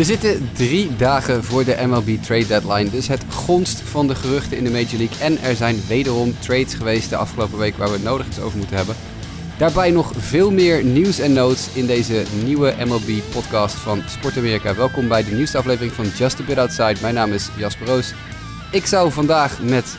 We zitten drie dagen voor de MLB trade deadline, dus het gonst van de geruchten in de Major League. En er zijn wederom trades geweest de afgelopen week waar we het nodig eens over moeten hebben. Daarbij nog veel meer nieuws en notes in deze nieuwe MLB-podcast van Sport Amerika. Welkom bij de nieuwste aflevering van Just a Bit Outside. Mijn naam is Jasper Roos. Ik zou vandaag met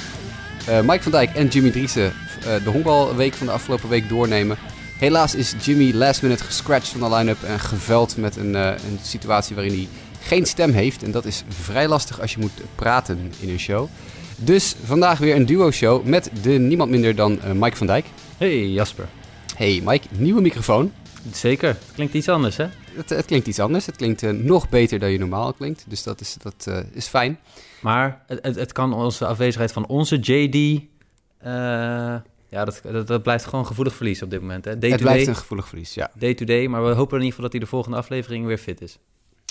uh, Mike van Dijk en Jimmy Driessen uh, de honkbalweek van de afgelopen week doornemen. Helaas is Jimmy last minute gescratcht van de line-up en geveld met een, uh, een situatie waarin hij geen stem heeft. En dat is vrij lastig als je moet praten in een show. Dus vandaag weer een duo-show met de niemand minder dan Mike van Dijk. Hey Jasper. Hey Mike, nieuwe microfoon. Zeker, het klinkt iets anders hè? Het, het klinkt iets anders, het klinkt uh, nog beter dan je normaal klinkt, dus dat is, dat, uh, is fijn. Maar het, het, kan onze afwezigheid van onze JD, ja dat, dat, dat, blijft gewoon gevoelig verlies op dit moment. Hè? Day het blijft een gevoelig verlies, ja. Day to day, maar we hopen in ieder geval dat hij de volgende aflevering weer fit is.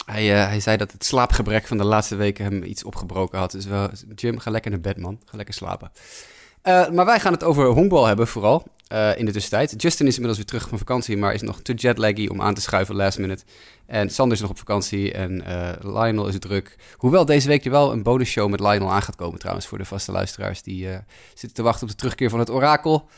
Hij, hij zei dat het slaapgebrek van de laatste weken hem iets opgebroken had, dus Jim, ga lekker naar bed man, ga lekker slapen. Maar wij gaan het over honkbal hebben vooral. Uh, in de tussentijd. Justin is inmiddels weer terug van vakantie, maar is nog te jetlaggy om aan te schuiven last minute. En Sander is nog op vakantie en uh, Lionel is druk. Hoewel deze week er wel een bonusshow met Lionel aan gaat komen trouwens voor de vaste luisteraars. Die zitten te wachten op de terugkeer van het orakel.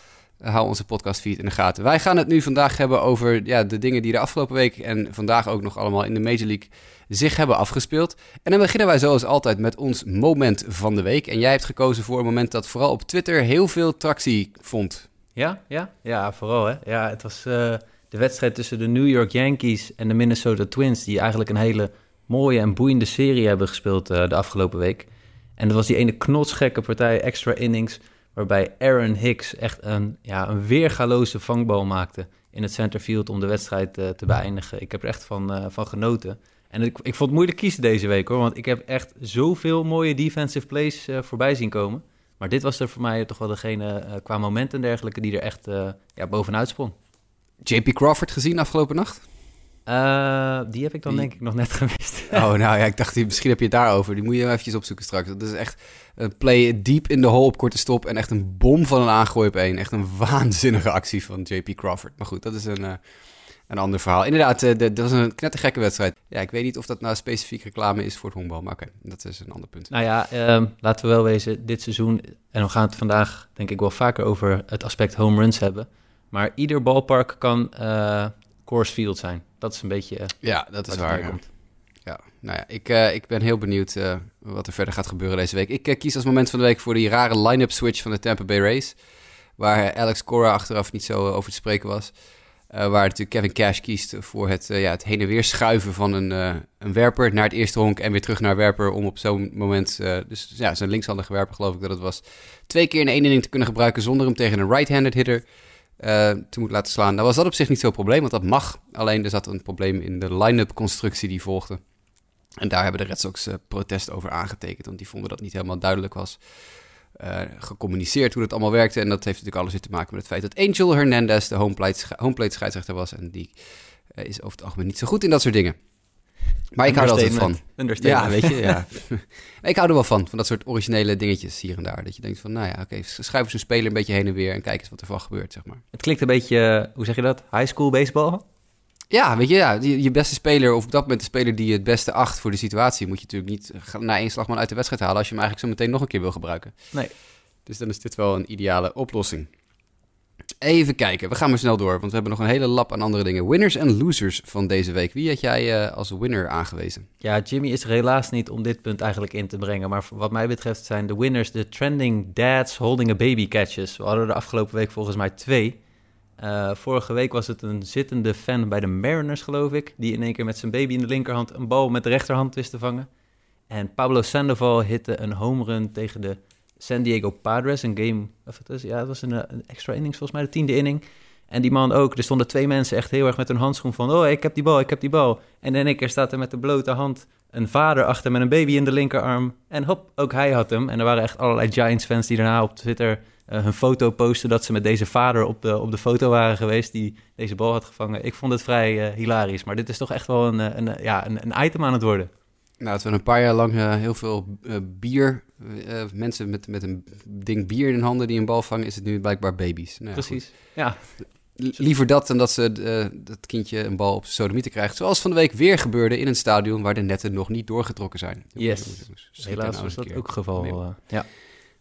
Hou onze podcastfeed in de gaten. Wij gaan het nu vandaag hebben over ja, de dingen die de afgelopen week en vandaag ook nog allemaal in de Major League zich hebben afgespeeld. En dan beginnen wij zoals altijd met ons moment van de week. En jij hebt gekozen voor een moment dat vooral op Twitter heel veel tractie vond. Ja, ja, ja, vooral hè. Ja, het was uh, de wedstrijd tussen de New York Yankees en de Minnesota Twins, die eigenlijk een hele mooie en boeiende serie hebben gespeeld uh, de afgelopen week. En dat was die ene knotsgekke partij, extra innings, waarbij Aaron Hicks echt een, ja, een weergaloze vangbal maakte in het centerfield om de wedstrijd uh, te beëindigen. Ik heb er echt van, van genoten. En ik, ik vond het moeilijk kiezen deze week hoor, want ik heb echt zoveel mooie defensive plays voorbij zien komen. Maar dit was er voor mij toch wel degene qua momenten en dergelijke die er echt ja, bovenuit sprong. JP Crawford gezien afgelopen nacht? Uh, die heb ik dan die... denk ik nog net gemist. oh, nou ja, ik dacht, misschien heb je het daarover. Die moet je eventjes opzoeken straks. Dat is echt een play deep in de hole op korte stop en echt een bom van een aangooi op één. Echt een waanzinnige actie van JP Crawford. Maar goed, dat is een een ander verhaal. Inderdaad, uh, dat was een knettergekke wedstrijd. Ja, ik weet niet of dat nou specifiek reclame is voor het honkbal, maar oké, okay, dat is een ander punt. Nou ja, um, laten we wel wezen, dit seizoen, en we gaan het vandaag denk ik wel vaker over het aspect home runs hebben, maar ieder balpark kan course field zijn. Dat is een beetje uh, Ja, dat is waar. Ja. ja. nou ja, ik, uh, ik ben heel benieuwd wat er verder gaat gebeuren deze week. Ik kies als moment van de week voor die rare line-up switch van de Tampa Bay Rays, waar Alex Cora achteraf niet zo over te spreken was. Waar natuurlijk Kevin Cash kiest voor het, ja, het heen en weer schuiven van een, een werper naar het eerste honk en weer terug naar werper. Om op zo'n moment, dus ja, zijn linkshandige werper geloof ik dat het was, twee keer in één inning te kunnen gebruiken zonder hem tegen een right-handed hitter te moeten laten slaan. Nou was dat op zich niet zo'n probleem, want dat mag. Alleen er zat een probleem in de line-up constructie die volgde. En daar hebben de Red Sox protest over aangetekend, want die vonden dat niet helemaal duidelijk was. Uh, gecommuniceerd hoe dat allemaal werkte. En dat heeft natuurlijk alles weer te maken met het feit dat Angel Hernandez de homeplate, homeplate scheidsrechter was. En die is over het algemeen niet zo goed in dat soort dingen. Maar ik hou er altijd van. Ja, weet je, ja. ik hou er wel van, van dat soort originele dingetjes hier en daar. Dat je denkt van, nou ja, oké, okay, schuif eens een speler een beetje heen en weer en kijk eens wat er van gebeurt, zeg maar. Het klinkt een beetje, hoe zeg je dat, high school baseball? Ja, weet je, ja, je, je beste speler, of op dat moment de speler die je het beste acht voor de situatie, moet je natuurlijk niet na één slagman uit de wedstrijd halen als je hem eigenlijk zo meteen nog een keer wil gebruiken. Nee. Dus dan is dit wel een ideale oplossing. Even kijken, we gaan maar snel door, want we hebben nog een hele lap aan andere dingen. Winners en losers van deze week. Wie had jij uh, als winner aangewezen? Ja, Jimmy is er helaas niet om dit punt eigenlijk in te brengen. Maar wat mij betreft zijn de winners de trending dads holding a baby catches. We hadden de afgelopen week volgens mij twee. Uh, vorige week was het een zittende fan bij de Mariners, geloof ik, die in één keer met zijn baby in de linkerhand een bal met de rechterhand wist te vangen. En Pablo Sandoval hitte een home run tegen de San Diego Padres, een game, of het is, ja, het was een, een, extra innings volgens mij, de tiende inning. En die man ook, er stonden twee mensen echt heel erg met hun handschoen van, oh, ik heb die bal, ik heb die bal. En in één keer staat er met de blote hand een vader achter met een baby in de linkerarm. En hop, ook hij had hem. En er waren echt allerlei Giants-fans die daarna op Twitter uh, hun foto posten dat ze met deze vader op de, op de foto waren geweest die deze bal had gevangen. Ik vond het vrij uh, hilarisch, maar dit is toch echt wel een, een, ja, een, een, item aan het worden. Nou, het we een paar jaar lang heel veel bier, mensen met, met een ding bier in hun handen die een bal vangen, is het nu blijkbaar baby's. Nou, Precies, goed. ja. liever dat dan dat ze uh, dat kindje een bal op zijn sodomieten krijgt. Zoals van de week weer gebeurde in een stadion waar de netten nog niet doorgetrokken zijn. Yes, helaas was dat ook geval. Uh, ja.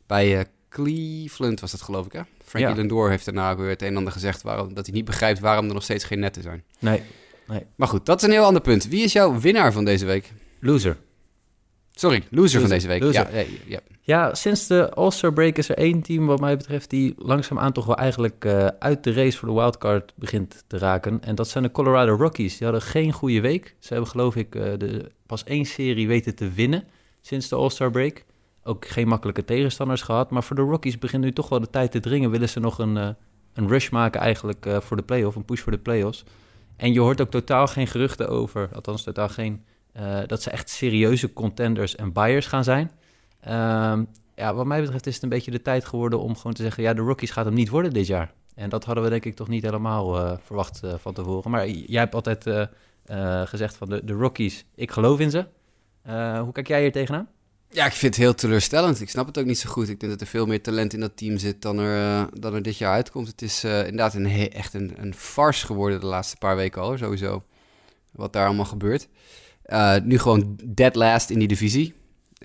Bij uh, Cleveland was dat geloof ik, hè? Frankie ja. Lindor heeft daarna weer het een en ander gezegd... Waarom, dat hij niet begrijpt waarom er nog steeds geen netten zijn. Nee, nee. Maar goed, dat is een heel ander punt. Wie is jouw winnaar van deze week? Loser. Sorry, loser, loser. van deze week. Ja, ja, ja. ja, sinds de All-Star break is er één team wat mij betreft... die langzaamaan toch wel eigenlijk uh, uit de race voor de wildcard begint te raken. En dat zijn de Colorado Rockies. Die hadden geen goede week. Ze hebben geloof ik uh, de, pas één serie weten te winnen sinds de All-Star break. Ook geen makkelijke tegenstanders gehad. Maar voor de Rockies begint nu toch wel de tijd te dringen. Willen ze nog een, uh, een rush maken eigenlijk voor de playoff, een push voor de playoffs. En je hoort ook totaal geen geruchten over, althans totaal geen uh, dat ze echt serieuze contenders en buyers gaan zijn. Uh, ja, wat mij betreft is het een beetje de tijd geworden om gewoon te zeggen... ja, de Rockies gaat hem niet worden dit jaar. En dat hadden we denk ik toch niet helemaal uh, verwacht uh, van tevoren. Maar jij hebt altijd gezegd van de, de Rockies, ik geloof in ze. hoe kijk jij hier tegenaan? Ja, ik vind het heel teleurstellend. Ik snap het ook niet zo goed. Ik denk dat er veel meer talent in dat team zit dan er, dan er dit jaar uitkomt. Het is inderdaad een echt een, een farce geworden de laatste paar weken al, sowieso. Wat daar allemaal gebeurt. Uh, nu gewoon dead last in die divisie.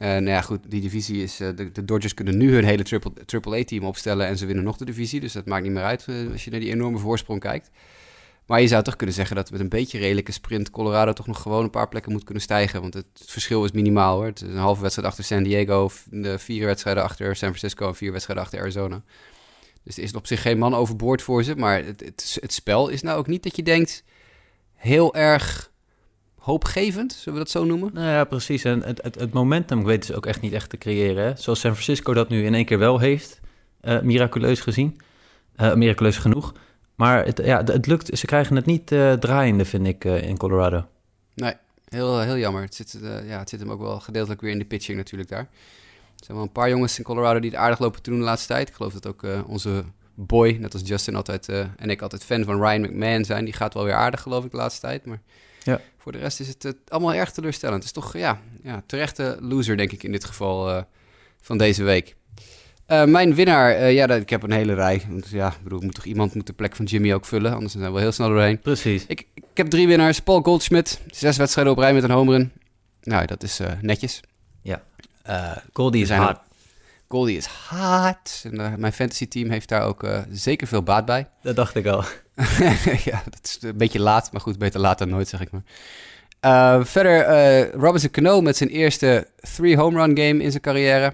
Uh, nou ja, goed, die divisie is... Uh, de, Dodgers kunnen nu hun hele triple-A-team opstellen... en ze winnen nog de divisie. Dus dat maakt niet meer uit als je naar die enorme voorsprong kijkt. Maar je zou toch kunnen zeggen dat met een beetje redelijke sprint... Colorado toch nog gewoon een paar plekken moet kunnen stijgen. Want het verschil is minimaal hoor. Het is een halve wedstrijd achter San Diego... vier wedstrijden achter San Francisco... en vier wedstrijden achter Arizona. Dus er is op zich geen man overboord voor ze. Maar het, het spel is nou ook niet dat je denkt... heel erg hoopgevend, zullen we dat zo noemen? Nou ja, precies. En het, het, het momentum weten ze ook echt niet echt te creëren. Hè? Zoals San Francisco dat nu in één keer wel heeft. Uh, miraculeus gezien. Uh, miraculeus genoeg. Maar het, ja, het lukt, ze krijgen het niet uh, draaiende, vind ik, in Colorado. Nee, heel, heel jammer. Het zit, ja, het zit hem ook wel gedeeltelijk weer in de pitching natuurlijk daar. Er zijn wel een paar jongens in Colorado die het aardig lopen te doen de laatste tijd. Ik geloof dat ook onze boy, net als Justin altijd en ik altijd fan van Ryan McMahon zijn. Die gaat wel weer aardig, geloof ik, de laatste tijd. Maar ja. Voor de rest is het uh, allemaal erg teleurstellend. Het is toch ja, ja, terechte loser, denk ik, in dit geval uh, van deze week. Uh, mijn winnaar, ja, ik heb een hele rij. Want ja, ik bedoel, moet toch iemand moet de plek van Jimmy ook vullen. Anders zijn we heel snel doorheen. Precies. Ik, ik heb drie winnaars. Paul Goldschmidt, zes wedstrijden op rij met een homerun. Nou, dat is netjes. Ja. Goldie is hard. Goldie is hard. En mijn fantasy team heeft daar ook zeker veel baat bij. Dat dacht ik al. ja, dat is een beetje laat, maar goed, beter laat dan nooit, zeg ik maar. Uh, verder, Robinson Cano met zijn eerste three home run game in zijn carrière.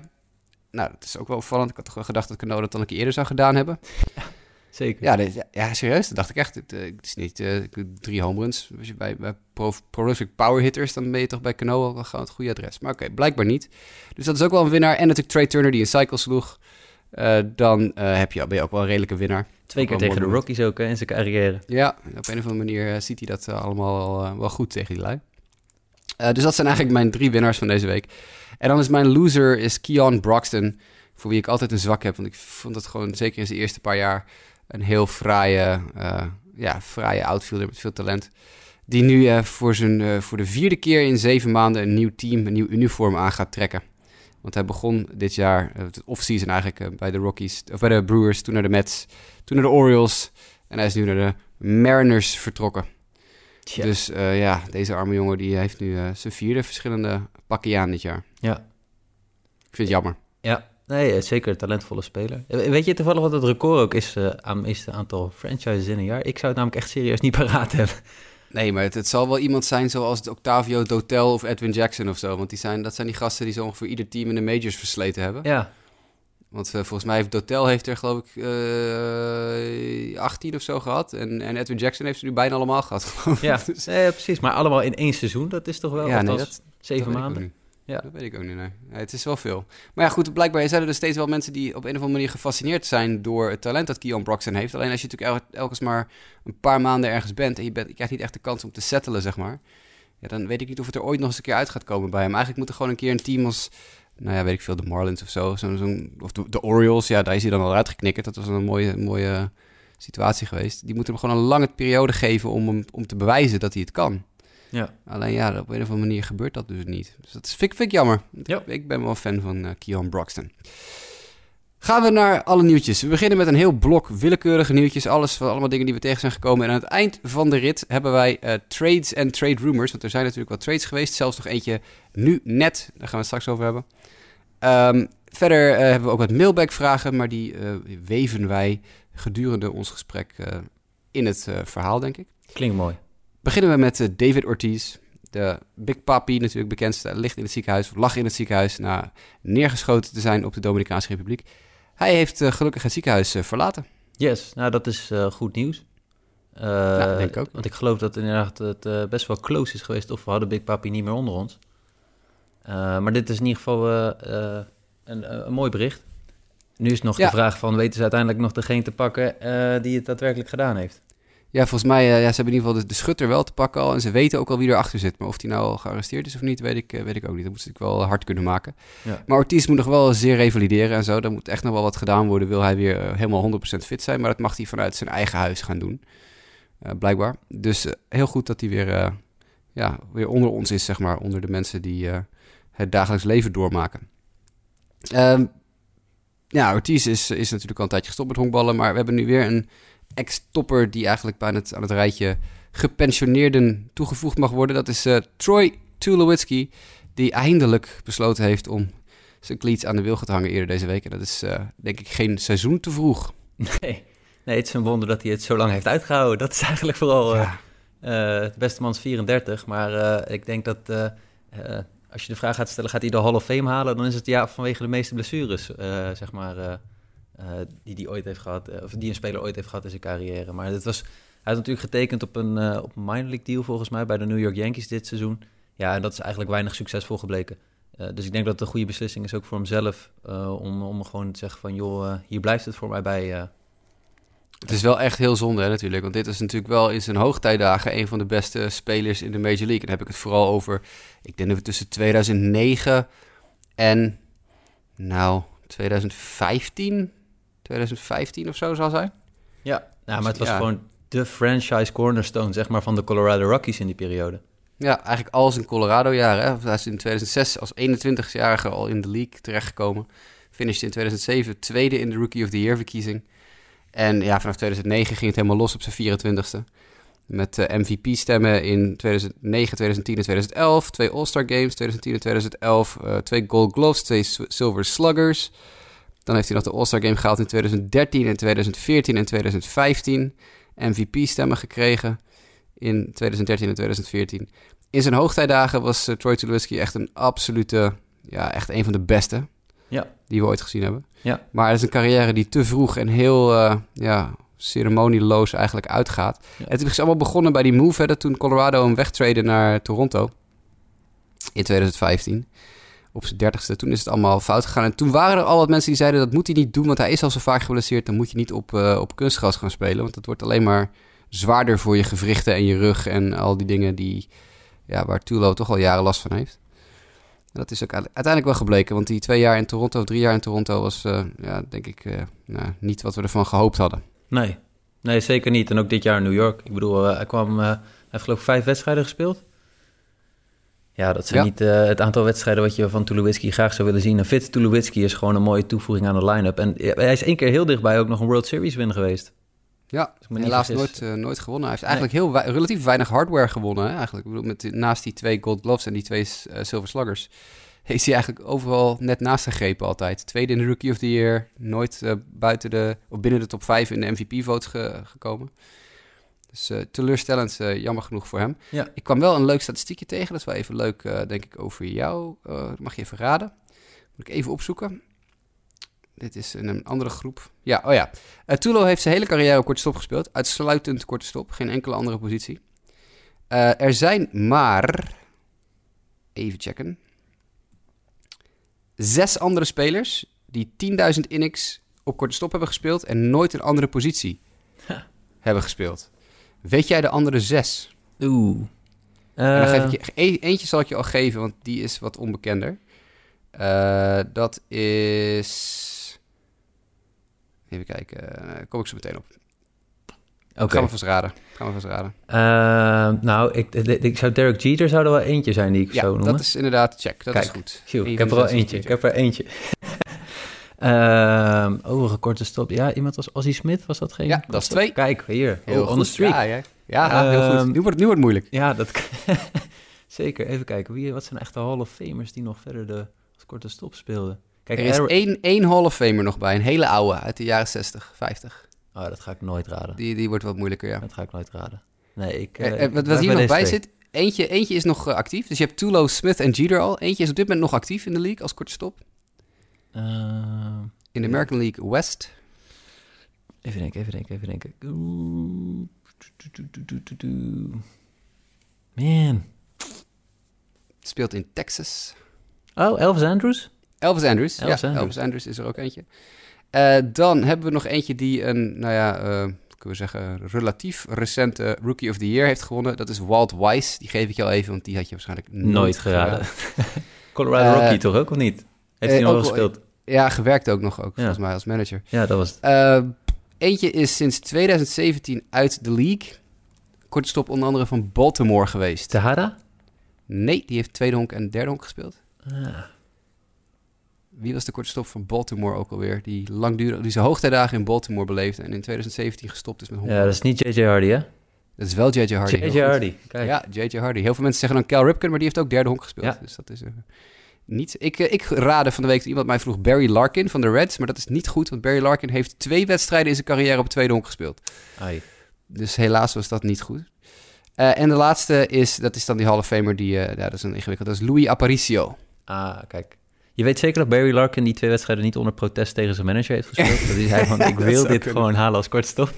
Nou, dat is ook wel opvallend. Ik had toch wel gedacht dat Cano dat dan een keer eerder zou gedaan hebben. Ja, zeker. Ja, dit, ja, serieus, dat dacht ik echt. Het, uh, het is niet drie home runs. Als je bij, bij pro, prolific power hitters, dan ben je toch bij Cano wel gewoon het goede adres. Maar oké, okay, blijkbaar niet. Dus dat is ook wel een winnaar. En natuurlijk Trey Turner die een cycle sloeg. dan heb je, ben je ook wel een redelijke winnaar. Twee keer tegen de Rockies ook in zijn carrière. Ja, op een of andere manier eh, ziet hij dat uh, allemaal wel, uh, wel, goed tegen die lui. dus dat zijn eigenlijk mijn drie winnaars van deze week. En dan is mijn loser is Keon Broxton, voor wie ik altijd een zwak heb. Want ik vond het gewoon, zeker in zijn eerste paar jaar, een heel fraaie, ja, fraaie outfielder met veel talent. Die nu voor, zijn, voor de vierde keer in zeven maanden een nieuw team, een nieuw uniform aan gaat trekken. Want hij begon dit jaar, het offseason eigenlijk, bij de Rockies, of bij de Brewers, toen naar de Mets, toen naar de Orioles. En hij is nu naar de Mariners vertrokken. Tja. Dus ja, deze arme jongen die heeft nu zijn vierde verschillende pakken aan dit jaar. Ja. Ik vind het jammer. Ja, nee, zeker een talentvolle speler. Weet je toevallig wat het record ook is uh, aan het aantal franchises in een jaar? Ik zou het namelijk echt serieus niet paraat hebben. Nee, maar het, het, zal wel iemand zijn zoals Octavio Dotel of Edwin Jackson of zo. Want die zijn, dat zijn die gasten die zo ongeveer ieder team in de majors versleten hebben. Ja. Want uh, volgens mij heeft Dotel heeft er geloof ik uh, 18 of zo gehad. En, en Edwin Jackson heeft ze nu bijna allemaal gehad, geloof ja. precies. Maar allemaal in één seizoen. Dat is toch wel ja, nee, dat, zeven dat maanden? Ja. Dat weet ik ook niet, nee. Het is wel veel. Maar ja, goed, blijkbaar zijn er dus steeds wel mensen die op een of andere manier gefascineerd zijn door het talent dat Keon Broxton heeft. Alleen als je natuurlijk el elkens maar een paar maanden ergens bent en je, bent, je krijgt niet echt de kans om te settelen, zeg maar. Ja, dan weet ik niet of het er ooit nog eens een keer uit gaat komen bij hem. Eigenlijk moet er gewoon een keer een team als nou ja, weet ik veel, de Marlins of zo. zo, zo of de, Orioles, ja, daar is hij dan al uitgeknikkerd. Dat was een mooie, mooie situatie geweest. Die moeten hem gewoon een lange periode geven om, om te bewijzen dat hij het kan. Ja. Alleen ja, op een of andere manier gebeurt dat dus niet. Dus dat is, vind, vind ik jammer. Ja. Ik, ik ben wel fan van uh, Keon Broxton. Gaan we naar alle nieuwtjes. We beginnen met een heel blok willekeurige nieuwtjes. Alles van allemaal dingen die we tegen zijn gekomen. En aan het eind van de rit hebben wij uh, trades en trade rumors. Want er zijn natuurlijk wat trades geweest. Zelfs nog eentje nu net. Daar gaan we het straks over hebben. Um, verder uh, hebben we ook wat mailback vragen. Maar die uh, weven wij gedurende ons gesprek in het verhaal, denk ik. Klinkt mooi. Beginnen we met David Ortiz. De Big Papi, natuurlijk bekendste, ligt in het ziekenhuis. Of lag in het ziekenhuis na neergeschoten te zijn op de Dominicaanse Republiek. Hij heeft uh, gelukkig het ziekenhuis uh, verlaten. Yes, nou dat is uh, goed nieuws. ja, denk ik ook. Want ik geloof dat inderdaad het best wel close is geweest of we hadden Big Papi niet meer onder ons. maar dit is in ieder geval een, een, mooi bericht. Nu is nog ja. de vraag van, weten ze uiteindelijk nog degene te pakken die het daadwerkelijk gedaan heeft? Ja, volgens mij, uh, ja, ze hebben in ieder geval de, de, schutter wel te pakken al. En ze weten ook al wie erachter zit. Maar of die nou al gearresteerd is of niet, weet ik, uh, weet ik ook niet. Dat moet ze natuurlijk wel hard kunnen maken. Ja. Maar Ortiz moet nog wel zeer revalideren en zo. Daar moet echt nog wel wat gedaan worden. Wil hij weer uh, helemaal 100% fit zijn. Maar dat mag hij vanuit zijn eigen huis gaan doen. blijkbaar. Dus heel goed dat hij weer, ja, weer onder ons is, zeg maar. Onder de mensen die het dagelijks leven doormaken. Ehm, ja, Ortiz is, is natuurlijk al een tijdje gestopt met honkballen. Maar we hebben nu weer een ex-topper die eigenlijk bij het, aan het rijtje gepensioneerden toegevoegd mag worden. Dat is uh, Troy Tulowitzki, die eindelijk besloten heeft om zijn cleats aan de wilgen te hangen eerder deze week. En dat is uh, denk ik geen seizoen te vroeg. Nee. nee, het is een wonder dat hij het zo lang heeft uitgehouden. Dat is eigenlijk vooral... Ja. Uh, het beste man is 34, maar ik denk dat als je de vraag gaat stellen, gaat hij de Hall of Fame halen? Dan is het ja vanwege de meeste blessures, zeg maar die die ooit heeft gehad, uh, of die een speler ooit heeft gehad in zijn carrière. Maar het was, hij had natuurlijk getekend op een, uh, op een minor league deal volgens mij bij de New York Yankees dit seizoen. Ja, en dat is eigenlijk weinig succesvol gebleken. dus ik denk dat het een goede beslissing is ook voor hemzelf om, om gewoon te zeggen van joh, hier blijft het voor mij bij. Het is wel echt heel zonde hè, natuurlijk, want dit is natuurlijk wel in zijn hoogtijdagen een van de beste spelers in de Major League. En dan heb ik het vooral over, ik denk dat we tussen 2009 en nou 2015 2015 of zo zal zijn. Ja, nou, maar het was gewoon de franchise cornerstone zeg maar, van de Colorado Rockies in die periode. Ja, eigenlijk al zijn Colorado-jaren. Hij is in 2006 als 21-jarige al in de league terechtgekomen. Finishte in 2007 tweede in de Rookie of the Year verkiezing. En ja, vanaf 2009 ging het helemaal los op zijn 24ste. Met uh, MVP-stemmen in 2009, 2010 en 2011. Twee All-Star Games, 2010 en 2011. Uh, twee Gold Gloves, twee Silver Sluggers. Dan heeft hij nog de All-Star Game gehaald in 2013 en 2014 en 2015. MVP-stemmen gekregen in 2013 en 2014. In zijn hoogtijdagen was uh, Troy Tulowitzki echt een absolute, ja, echt een van de beste ja. die we ooit gezien hebben. Ja. Maar het is een carrière die te vroeg en heel uh, ja, ceremonieloos eigenlijk uitgaat. Ja. Het is allemaal begonnen bij die move, hè, toen Colorado hem wegtrade naar Toronto in 2015 op zijn dertigste. Toen is het allemaal fout gegaan. En toen waren er al wat mensen die zeiden dat moet hij niet doen, want hij is al zo vaak geblesseerd. Dan moet je niet op, uh, op kunstgras gaan spelen, want dat wordt alleen maar zwaarder voor je gewrichten en je rug en al die dingen die, ja, waar Tulo toch al jaren last van heeft. Dat is ook uiteindelijk wel gebleken, want die twee jaar in Toronto, of drie jaar in Toronto, was uh, ja, denk ik uh, nou, niet wat we ervan gehoopt hadden. Nee. nee, zeker niet. En ook dit jaar in New York. Ik bedoel, hij kwam, hij heeft geloof ik vijf wedstrijden gespeeld. Ja, dat zijn niet uh, het aantal wedstrijden wat je van Tulowitzki graag zou willen zien. Een fit Tulowitzki is gewoon een mooie toevoeging aan de line-up. En hij is één keer heel dichtbij ook nog een World Series win geweest. Ja, helaas nooit, uh, nooit gewonnen. Hij heeft eigenlijk heel relatief weinig hardware gewonnen. Hè, eigenlijk. Ik bedoel, met, naast die twee Gold Gloves en die twee uh, Silver Sluggers... is hij eigenlijk overal net naast gegrepen altijd. Tweede in de Rookie of the Year. Nooit buiten de, of binnen de top 5 in de MVP-votes ge, gekomen. Dus uh, teleurstellend, uh, jammer genoeg voor hem. Ja. Ik kwam wel een leuk statistiekje tegen. Dat is wel even leuk, uh, denk ik, over jou. mag je even raden. Moet ik even opzoeken. Dit is in een andere groep. Ja, oh ja. Tulo heeft zijn hele carrière korte stop gespeeld. Uitsluitend korte stop. Geen enkele andere positie. er zijn maar... Even checken. Zes andere spelers die 10.000 innings op korte stop hebben gespeeld... en nooit een andere positie hebben gespeeld. Weet jij de andere zes? Oeh. dan geef ik je, e-, eentje zal ik je al geven, want die is wat onbekender. Uh, dat is. Even kijken, uh, kom ik zo meteen op. Oké. Okay. Gaan we vast raden. Gaan we vast raden. Uh, nou, ik, ik, zou Derek Jeter zou er wel eentje zijn die ik ja, zo noemen. dat is inderdaad check. Dat Kijk, is goed. ik heb er wel eentje. Ik heb er eentje. Ehm overige korte stop. Ja, iemand als Ozzy Smith, was dat geen? Ja, dat is twee. Kijk, hier. Heel oh, on the streak. Ja, ja. ja heel Ehm, goed. Nu wordt, het, nu wordt het moeilijk. Ja, dat zeker. Even kijken. Wie, wat zijn echte Hall of Famers die nog verder de korte stop speelden? Kijk, Er is één, één Hall of Famer nog bij, een hele oude uit de jaren 60, 50. Oh, dat ga ik nooit raden. Die, die wordt wat moeilijker, ja. Dat ga ik nooit raden. Nee, ik. Eh, eh, eh, wat, wat hier nog bij twee. zit, eentje, eentje is nog actief. Dus je hebt Tulo, Smith en Jeter al. Eentje is op dit moment nog actief in de league als korte stop. Ehm, In de American League West. even denken, even denken, even denken. Oeh. Man. Speelt in Texas. Oh, Elvis Andrews? Elvis Andrews. Elvis ja, Andrews. Elvis Andrews is er ook eentje. Eh, dan hebben we nog eentje die een, nou ja, eh, kunnen we zeggen, relatief recente Rookie of the Year heeft gewonnen. Dat is Walt Weiss. Die geef ik je al even, want die had je waarschijnlijk nooit, Nooit geraden. Colorado Eh, Rocky toch ook, of niet? Heeft hij eh, nog wel gespeeld? Ja, gewerkt ook nog, ook, Ja. volgens mij, als manager. Ja, dat was het. Eh, eentje is sinds 2017 uit de league. Korte stop onder andere van Baltimore geweest. Tahada? Nee, die heeft tweede honk en derde honk gespeeld. Ah. Wie was de korte stop van Baltimore ook alweer? Die langdurig, die zijn hoogtijdagen in Baltimore beleefde en in 2017 gestopt is met honk. Ja, dat is niet J.J. Hardy, hè? Dat is wel J.J. Hardy. J.J. Hardy, kijk. Ja, J.J. Hardy. Heel veel mensen zeggen dan Cal Ripken, maar die heeft ook derde honk gespeeld. Ja. Dus dat is eh, niet... Ik, eh, ik raadde van de week dat iemand mij vroeg Barry Larkin van de Reds, maar dat is niet goed, want Barry Larkin heeft twee wedstrijden in zijn carrière op tweede honk gespeeld. Ai. Dus helaas was dat niet goed. Eh, en de laatste is, dat is dan die Hall of Famer, die, eh, ja, dat is een ingewikkeld, dat is Louis Aparicio. Ah, kijk. Je weet zeker dat Barry Larkin die twee wedstrijden niet onder protest tegen zijn manager heeft gespeeld? dat hij zei van, ik wil dit kunnen. gewoon halen als kortstop.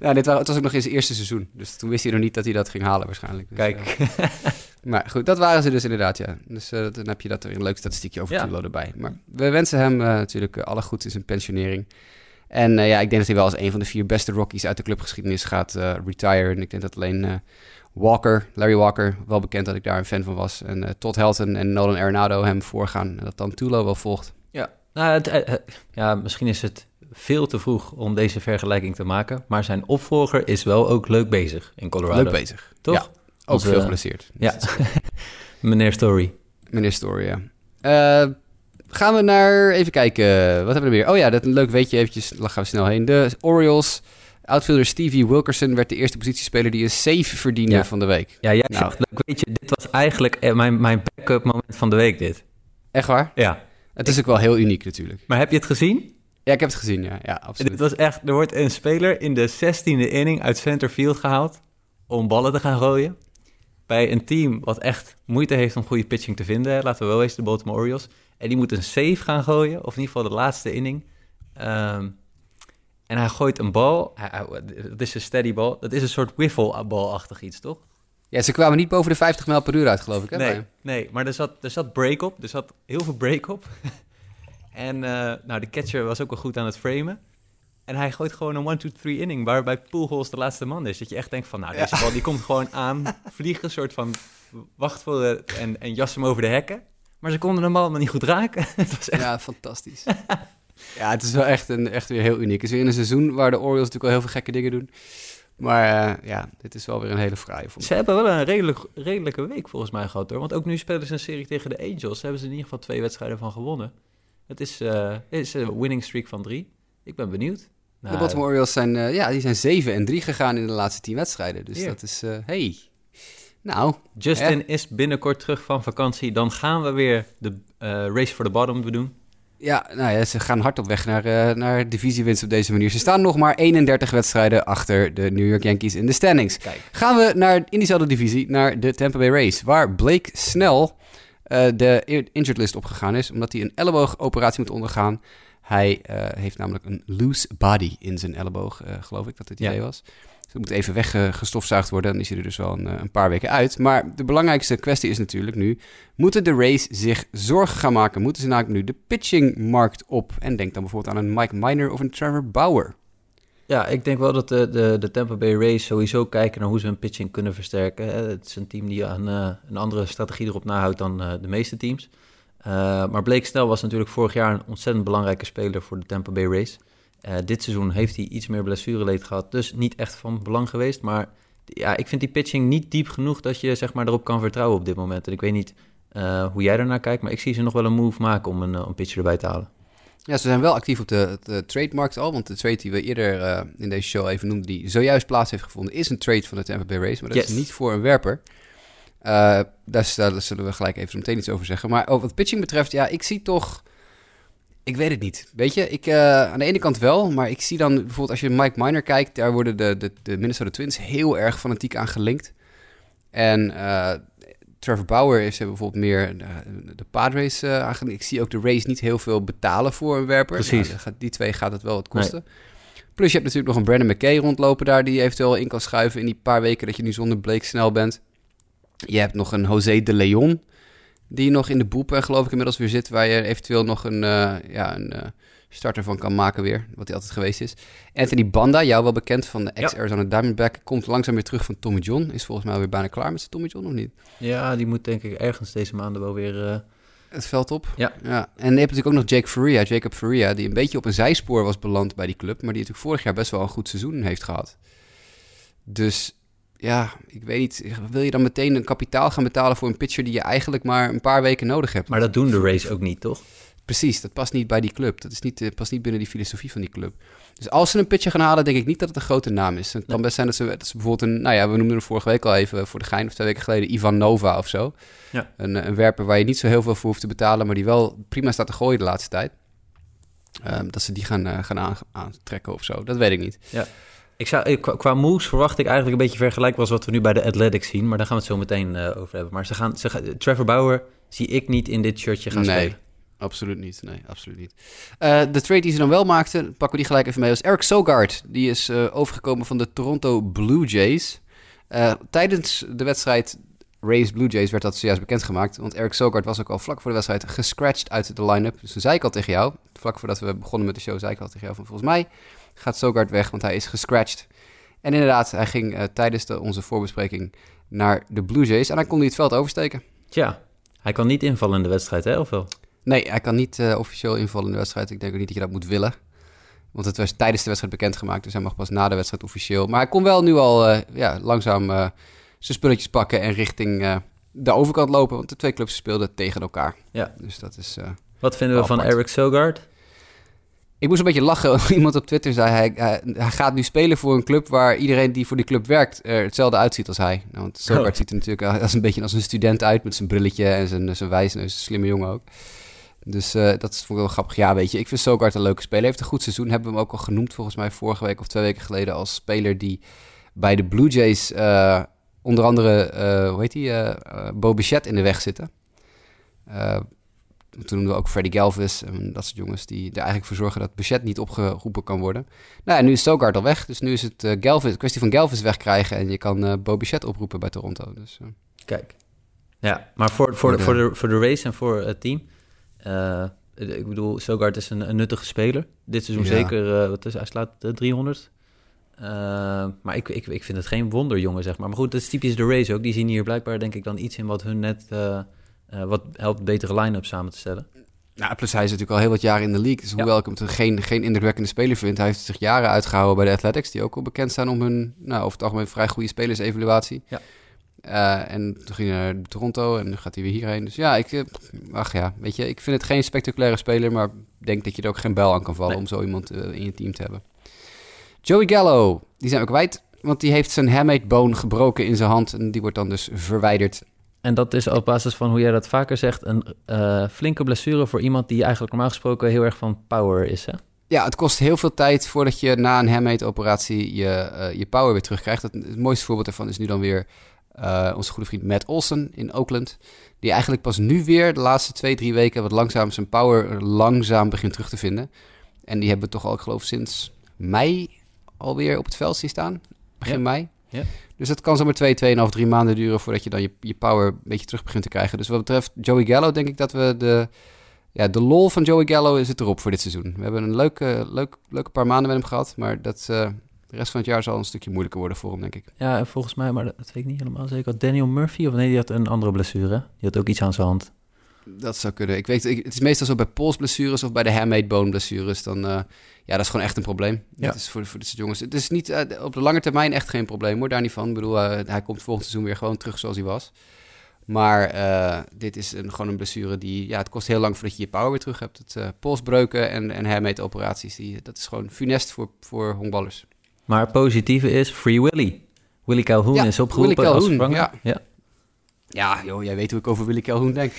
Ja, dit was, het was ook nog in zijn eerste seizoen, dus toen wist hij nog niet dat hij dat ging halen waarschijnlijk. Dus, Kijk. maar goed, dat waren ze dus inderdaad, ja. Dus eh, dan heb je dat er een leuk statistiekje over Ja. Tulo erbij. Maar we wensen hem eh, natuurlijk eh, alle goeds in zijn pensionering. En ja, ik denk dat hij wel als een van de vier beste Rockies uit de clubgeschiedenis gaat eh retire. En ik denk dat alleen Walker, Larry Walker, wel bekend dat ik daar een fan van was. En Todd Helton en Nolan Arenado hem voorgaan. En dat dan Tulo wel volgt. Ja, nou, het, ja, misschien is het veel te vroeg om deze vergelijking te maken. Maar zijn opvolger is wel ook leuk bezig in Colorado. Leuk bezig. Toch? Ja, ook veel geblesseerd. Ja, meneer Story. Meneer Story, ja. Eh, gaan we naar, even kijken, wat hebben we er meer? Oh ja, dat een leuk weetje eventjes, daar gaan we snel heen. De Orioles, outfielder Stevie Wilkerson werd de eerste positiespeler die een save verdiende Ja. van de week. Ja, jij Nou. zegt, leuk, weet je, dit was eigenlijk eh, mijn, mijn backup moment van de week, dit. Echt waar? Ja. Het is ook wel heel uniek natuurlijk. Maar heb je het gezien? Ja, ik heb het gezien, ja, ja absoluut. Dit was echt, er wordt een speler in de 16e inning uit center field gehaald om ballen te gaan gooien. Bij een team wat echt moeite heeft om goede pitching te vinden, laten we wel eens de Baltimore Orioles. En die moet een save gaan gooien, of in ieder geval de laatste inning. Ehm, en hij gooit een bal, het is een steady bal, dat is een soort wiffle-balachtig iets, toch? Ja, ze kwamen niet boven de 50 mijl per uur uit, geloof ik, hè? Nee, nee, maar er zat, er zat break op. Er zat heel veel break op. en eh, nou, de catcher was ook wel goed aan het framen. En hij gooit gewoon een 1-2-3 inning, waarbij Poelhols de laatste man is. Dat je echt denkt van, nou, deze bal die komt gewoon aan, vliegen, soort van wacht voor het en, en jas hem over de hekken. Maar ze konden hem allemaal niet goed raken. het was echt... Ja, fantastisch. ja, het is wel echt, een, echt weer heel uniek. Het is weer in een seizoen waar de Orioles natuurlijk al heel veel gekke dingen doen. Maar eh, ja, dit is wel weer een hele fraaie ik. Ze hebben wel een redelijk, redelijke week volgens mij gehad hoor. Want ook nu spelen ze een serie tegen de Angels. Daar hebben ze in ieder geval twee wedstrijden van gewonnen. Het is, eh, het is een winning streak van drie. Ik ben benieuwd. Nou, De Baltimore Orioles zijn, eh, ja, die zijn 7 en 3 gegaan in de laatste 10 wedstrijden. Dus Hier. dat is, eh hey. Nou, Justin is binnenkort terug van vakantie. Dan gaan we weer de eh, race for the bottom doen. ja, nou ja, ze gaan hard op weg naar, eh, naar divisiewinst op deze manier. Ze staan nog maar 31 wedstrijden achter de New York Yankees in de standings. Kijk. Gaan we naar, in diezelfde divisie naar de Tampa Bay Rays, waar Blake Snell eh, de injured list opgegaan is, omdat hij een elleboogoperatie moet ondergaan. Hij eh, heeft namelijk een loose body in zijn elleboog, eh, geloof ik dat het Ja. idee was. Dus dat moet even weggestofzuigd worden, dan is hij er dus wel een, eh, een paar weken uit. Maar de belangrijkste kwestie is natuurlijk nu, moeten de Rays zich zorgen gaan maken? Moeten ze namelijk nu de pitchingmarkt op? En denk dan bijvoorbeeld aan een Mike Minor of een Trevor Bauer. Ja, ik denk wel dat de, de, de Tampa Bay Rays sowieso kijken naar hoe ze hun pitching kunnen versterken. Het is een team die aan een andere strategie erop nahoudt dan de meeste teams. Eh, maar Blake Snell was natuurlijk vorig jaar een ontzettend belangrijke speler voor de Tampa Bay Rays. Eh, dit seizoen heeft hij iets meer blessureleed gehad, dus niet echt van belang geweest. Maar ja, ik vind die pitching niet diep genoeg dat je zeg maar, erop kan vertrouwen op dit moment. En ik weet niet eh, hoe jij daarnaar kijkt, maar ik zie ze nog wel een move maken om een, een pitcher erbij te halen. Ja, ze zijn wel actief op de, de trademarkt al. Want de trade die we eerder uh, in deze show even noemden, die zojuist plaats heeft gevonden, is een trade van de Tampa Bay Race. Maar dat Yes. is niet voor een werper. Uh, daar, daar zullen we gelijk even zo meteen iets over zeggen. Maar wat pitching betreft, ja, ik zie toch... Ik weet het niet. Weet je, ik, uh, aan de ene kant wel, maar ik zie dan bijvoorbeeld als je Mike Miner kijkt, daar worden de, de, de Minnesota Twins heel erg fanatiek aan gelinkt. En uh, Trevor Bauer is bijvoorbeeld meer de Padres uh. Ik zie ook de Rays niet heel veel betalen voor een werper. Precies. Nou, die twee gaat het wel wat kosten. Nee. Plus je hebt natuurlijk nog een Brandon McKay rondlopen daar, die je eventueel in kan schuiven in die paar weken dat je nu zonder Blake snel bent. Je hebt nog een José de Leon, die nog in de boepen geloof ik inmiddels weer zit, waar je eventueel nog een, uh, ja, een uh, starter van kan maken weer, wat hij altijd geweest is. Anthony Banda, jou wel bekend van de ex-Arizona ja. Diamondback, komt langzaam weer terug van Tommy John. Is volgens mij weer bijna klaar met zijn Tommy John, of niet? Ja, die moet denk ik ergens deze maanden wel weer... Uh... Het veld op. Ja. ja. En je hebt natuurlijk ook nog Jake Faria, Jacob Faria, die een beetje op een zijspoor was beland bij die club, maar die natuurlijk vorig jaar best wel een goed seizoen heeft gehad. Dus ja, ik weet niet. Wil je dan meteen een kapitaal gaan betalen voor een pitcher die je eigenlijk maar een paar weken nodig hebt? Maar dat doen de Rays ook niet, toch? Precies, dat past niet bij die club. Dat is niet, uh, past niet binnen die filosofie van die club. Dus als ze een pitcher gaan halen, denk ik niet dat het een grote naam is. Het kan nee. best zijn dat ze, dat ze bijvoorbeeld een... Nou ja, we noemden hem vorige week al even voor de gein of twee weken geleden... Ivan Nova of zo. Ja. Een, een werper waar je niet zo heel veel voor hoeft te betalen... maar die wel prima staat te gooien de laatste tijd. Um, dat ze die gaan, uh, gaan aan, aantrekken of zo, dat weet ik niet. Ja. Ik zou, qua, moves verwacht ik eigenlijk een beetje vergelijkbaar als wat we nu bij de Athletics zien. Maar daar gaan we het zo meteen uh, over hebben. Maar ze gaan, ze gaan, Trevor Bauer zie ik niet in dit shirtje gaan nee, spelen. Absoluut niet. Nee, absoluut niet. Uh, de trade die ze dan wel maakten, pakken we die gelijk even mee, was Eric Sogard. Die is uh, overgekomen van de Toronto Blue Jays. Tijdens de wedstrijd Rays Blue Jays werd dat zojuist bekendgemaakt. Want Eric Sogard was ook al vlak voor de wedstrijd gescratcht uit de line-up. Dus toen zei ik al tegen jou, vlak voordat we begonnen met de show, zei ik al tegen jou van volgens mij gaat Sogard weg, want hij is gescratcht. En inderdaad, hij ging uh, tijdens de, onze voorbespreking naar de Blue Jays en hij kon hij het veld oversteken. Tja, hij kan niet invallen in de wedstrijd, hè, of wel? Nee, hij kan niet uh, officieel invallen in de wedstrijd. Ik denk ook niet dat je dat moet willen. Want het was tijdens de wedstrijd bekendgemaakt, dus hij mag pas na de wedstrijd officieel. Maar hij kon wel nu al uh, ja, langzaam zijn spulletjes pakken en richting de overkant lopen. Want de twee clubs speelden tegen elkaar. Ja. Dus dat is... Wat vinden we van Eric Sogard? Ik moest een beetje lachen. Iemand op Twitter zei, hij, hij, hij, gaat nu spelen voor een club waar iedereen die voor die club werkt er hetzelfde uitziet als hij. Nou, want Sogard oh. ziet er natuurlijk als een beetje als een student uit met zijn brilletje en zijn, zijn wijsneus. Een slimme jongen ook. Dus uh, dat vond ik wel grappig. Ja, weet je, ik vind Sogard een leuke speler. Hij heeft een goed seizoen. Hebben we hem ook al genoemd volgens mij vorige week of twee weken geleden als speler die bij de Blue Jays uh, onder andere, uh, hoe heet die, Bo Bichette in de weg zitten. Toen noemden we ook Freddy Galvis en dat soort jongens die er eigenlijk voor zorgen dat Bichette niet opgeroepen kan worden. Nou, en nu is Sogard al weg, dus nu is het uh, Galvis, een kwestie van Galvis wegkrijgen en je kan uh, Bo Bichette oproepen bij Toronto. Dus, uh. Kijk. Ja, maar voor, voor, voor, de, voor, de, voor de race en voor het team, ik bedoel, Sogard is een, een, nuttige speler. Dit seizoen ja. zeker, wat is, hij slaat uh, 300. maar ik, ik, ik vind het geen wonderjongen, zeg maar. Maar goed, dat is typisch de race ook. Die zien hier blijkbaar, denk ik, dan iets in wat hun net... uh, wat helpt betere line-up samen te stellen. Nou, plus hij is natuurlijk al heel wat jaren in de league. Dus hoewel ja. ik hem geen, geen indrukwekkende speler vind... hij heeft zich jaren uitgehouden bij de Athletics... die ook al bekend staan om hun, nou, over het algemeen vrij goede spelersevaluatie. Ja. Uh, en toen ging hij naar Toronto en nu gaat hij weer hierheen. Dus ja, ik, ach ja, weet je, ik vind het geen spectaculaire speler, maar denk dat je er ook geen bel aan kan vallen nee. om zo iemand uh, in je team te hebben. Joey Gallo, die zijn we kwijt, want die heeft zijn hamate bone gebroken in zijn hand en die wordt dan dus verwijderd. En dat is op basis van hoe jij dat vaker zegt, een uh, flinke blessure voor iemand die eigenlijk normaal gesproken heel erg van power is, hè? Ja, het kost heel veel tijd voordat je na een hamate-operatie je, uh, je power weer terugkrijgt. Het, het mooiste voorbeeld daarvan is nu dan weer uh, onze goede vriend Matt Olsen in Oakland. Die eigenlijk pas nu weer de laatste twee, drie weken wat langzaam zijn power langzaam begint terug te vinden. En die hebben we toch al, ik geloof, sinds mei alweer op het veld zien staan. Begin ja. mei. Ja. Dus dat kan zomaar twee, tweeënhalf, drie maanden duren voordat je dan je, je power een beetje terug begint te krijgen. Dus wat betreft Joey Gallo denk ik dat we de, ja, de lol van Joey Gallo het erop voor dit seizoen. We hebben een leuke, leuk, leuke paar maanden met hem gehad, maar dat... Uh, de rest van het jaar zal een stukje moeilijker worden voor hem, denk ik. Ja, en volgens mij, maar dat weet ik niet helemaal zeker. Daniel Murphy, of nee, die had een andere blessure. Die had ook iets aan zijn hand. Dat zou kunnen. Ik weet, ik, het is meestal zo bij polsblessures of bij de hamate bone blessures. Dan, uh, ja, dat is gewoon echt een probleem. Ja. Is voor, voor dit soort jongens. Het is niet uh, op de lange termijn echt geen probleem hoor, daar niet van. Ik bedoel, uh, hij komt volgend seizoen weer gewoon terug zoals hij was. Maar dit is een, gewoon een blessure die... Ja, het kost heel lang voordat je je power weer terug hebt. Het polsbreuken en, en hermeetoperaties, die, dat is gewoon funest voor, voor honkballers. Maar het positieve is Free Willy. Willy Calhoun Ja, is opgeroepen Willy als Calhoun, vervanger. ja. Ja. Ja, joh, jij weet hoe ik over Willy Calhoun denk.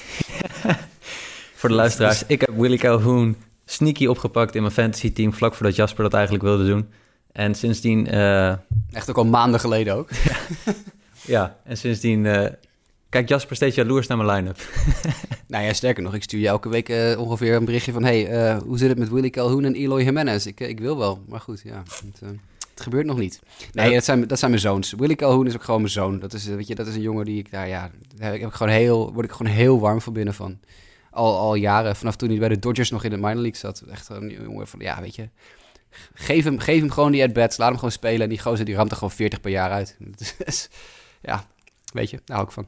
Voor de luisteraars, ik heb Willy Calhoun sneaky opgepakt in mijn fantasy team... vlak voordat Jasper dat eigenlijk wilde doen. En sindsdien... eh, Echt ook al maanden geleden ook. ja, en sindsdien... eh kijkt Jasper steeds jaloers naar mijn line-up. Nou ja, sterker nog, ik stuur je elke week eh, ongeveer een berichtje van... hey, hoe zit het met Willy Calhoun en Eloy Jimenez? Ik, ik wil wel, maar goed, ja. Het, het gebeurt nog niet. Nee, Ja. dat, zijn, dat zijn mijn zoons. Willy Calhoun is ook gewoon mijn zoon. Dat is, eh, weet je, dat is een jongen die ik daar, ja... Daar heb ik gewoon heel, word ik gewoon heel warm van binnen van. Al, al jaren, vanaf toen hij bij de Dodgers nog in de minor league zat. Echt een jongen van, ja, weet je... Geef hem, geef hem gewoon die at-bats, laat hem gewoon spelen... en die gozer die ramt er gewoon 40 per jaar uit. Ja, weet je, daar hou ik van.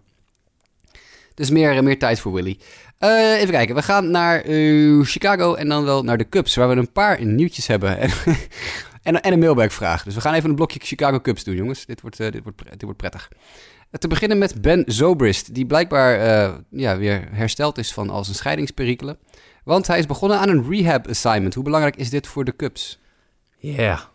Dus meer, meer tijd voor Willy. Eh, even kijken, we gaan naar eh, Chicago en dan wel naar de Cubs, waar we een paar nieuwtjes hebben. En, en, en een mailbackvraag. Dus we gaan even een blokje Chicago Cubs doen, jongens. Dit wordt, eh, dit wordt, dit wordt prettig. Eh, te beginnen met Ben Zobrist, die blijkbaar eh, ja, weer hersteld is van al zijn scheidingsperikelen. Want hij is begonnen aan een rehab assignment. Hoe belangrijk is dit voor de Cubs? Ja.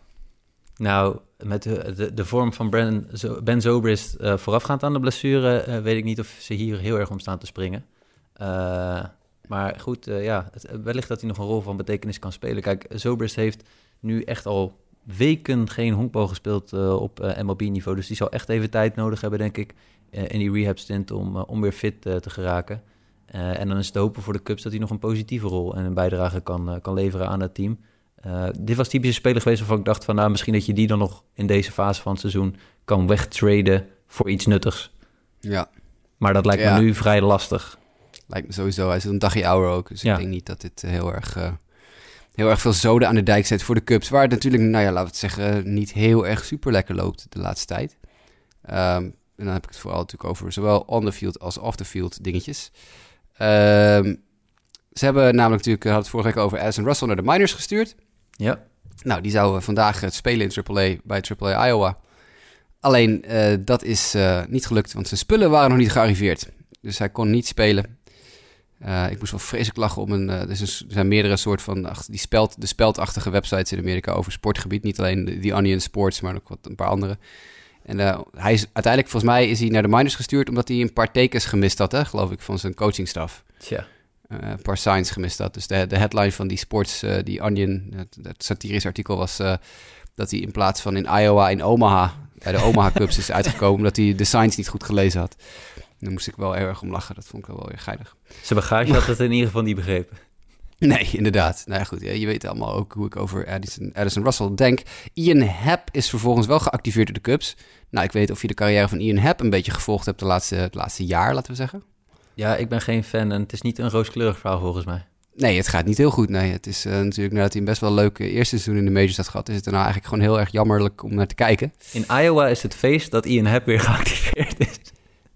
Nou, met de, de, vorm van Ben, Zo- ben Zobrist voorafgaand aan de blessure... weet ik niet of ze hier heel erg om staan te springen. Maar goed, ja, het, wellicht dat hij nog een rol van betekenis kan spelen. Kijk, Zobrist heeft nu echt al weken geen honkbal gespeeld eh, op eh, MLB-niveau. Dus die zal echt even tijd nodig hebben, denk ik, eh, in die rehab-stint om, eh, om weer fit te geraken. En dan is het hopen voor de Cubs dat hij nog een positieve rol en een bijdrage kan, kan leveren aan het team. Dit was typische speler geweest waarvan ik dacht van... nou, misschien dat je die dan nog in deze fase van het seizoen kan wegtraden voor iets nuttigs. Ja, Maar dat lijkt Ja. me nu vrij lastig. lijkt me sowieso. Hij is een dagje ouder ook. Dus Ja. ik denk niet dat dit heel erg, heel erg veel zoden aan de dijk zet voor de Cubs. Waar het natuurlijk, nou ja, laten we het zeggen, niet heel erg super lekker loopt de laatste tijd. Ehm, en dan heb ik het vooral natuurlijk over zowel on the field als off the field dingetjes. Ehm, ze hebben namelijk natuurlijk, hadden het vorige week over Addison Russell naar de minors gestuurd. Ja, Nou, die zou eh, vandaag eh, spelen in AAA bij AAA Iowa. Alleen, eh, dat is eh, niet gelukt, want zijn spullen waren nog niet gearriveerd. Dus hij kon niet spelen. Eh, ik moest wel vreselijk lachen om een... eh, er, er zijn meerdere soort van... ach, die speld, de speldachtige websites in Amerika over sportgebied. Niet alleen de- die Onion Sports, maar ook wat, een paar andere. En eh, hij is, uiteindelijk, volgens mij, is hij naar de minors gestuurd... omdat hij een paar tekens gemist had, hè, geloof ik, van zijn coachingstaf tja. een paar signs gemist had. Dus de, de headline van die sports, die Onion, het, het satirische artikel was dat hij in plaats van in Iowa in Omaha, bij de Omaha Cubs is uitgekomen, omdat hij de signs niet goed gelezen had. Daar moest ik wel heel erg om lachen, dat vond ik wel weer geinig. Zijn bagage had het in ieder geval niet begrepen. Nee, inderdaad. Nou ja, goed, je weet allemaal ook hoe ik over Addison, Addison Russell denk. Ian Happ is vervolgens wel geactiveerd door de Cubs. Nou, ik weet of je de carrière van Ian Happ een beetje gevolgd hebt de laatste, het laatste jaar, laten we zeggen. Ja, ik ben geen fan en het is niet een rooskleurig verhaal volgens mij. Nee, het gaat niet heel goed. Nee, het is eh, natuurlijk nadat hij een best wel leuk eerste seizoen in de majors had gehad, is het daarna eigenlijk gewoon heel erg jammerlijk om naar te kijken. In Iowa is het feest dat Ian Happ weer geactiveerd is.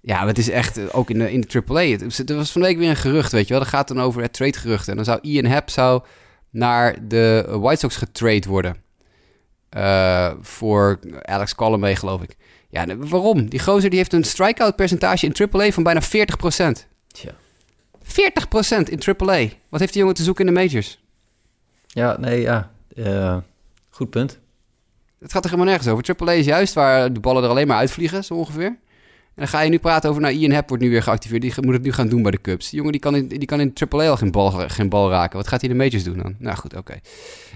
Ja, maar het is echt, eh, ook in de, in de AAA. Het, er was van de week weer een gerucht, weet je wel. Dat gaat dan over het trade-gerucht. En dan zou Ian Happ zou naar de White Sox getrade worden. Eh, voor Alex Colomay, geloof ik. Ja, waarom? Die gozer die heeft een strikeout percentage in AAA van bijna 40%. Tja. 40% in AAA. Wat heeft die jongen te zoeken in de majors? Ja, nee, ja. Eh, goed punt. Het gaat er helemaal nergens over. AAA is juist waar de ballen er alleen maar uitvliegen, zo ongeveer. Dan ga je nu praten over, nou, Ian Happ wordt nu weer geactiveerd. Die moet het nu gaan doen bij de Cubs. Jongen die kan in, die kan in AAA al geen bal, geen bal raken. Wat gaat hij de majors doen dan? Nou goed, oké.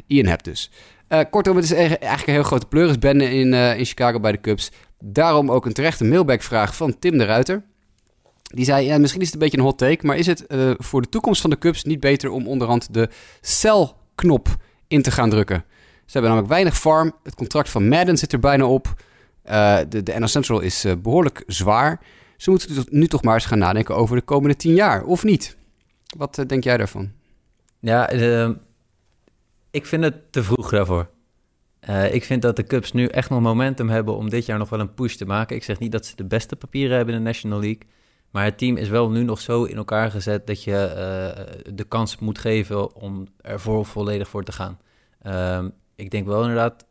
Ian Happ dus. Eh, kortom, het is eigenlijk een heel grote pleurisbende in, eh, in Chicago bij de Cubs. Daarom ook een terechte mailback-vraag van Tim de Ruiter. Die zei, ja, misschien is het een beetje een hot take... maar is het eh, voor de toekomst van de Cubs niet beter om onderhand de sell-knop in te gaan drukken? Ze hebben namelijk weinig farm. Het contract van Madden zit er bijna op. Eh, de, de NL Central is eh, behoorlijk zwaar. Ze moeten nu toch maar eens gaan nadenken over de komende tien jaar, of niet? Wat eh, denk jij daarvan? Ja, eh, ik vind het te vroeg daarvoor. Ik vind dat de Cubs nu echt nog momentum hebben om dit jaar nog wel een push te maken. Ik zeg niet dat ze de beste papieren hebben in de National League. Maar het team is wel nu nog zo in elkaar gezet dat je de kans moet geven om er voor volledig voor te gaan. Ehm, ik denk wel inderdaad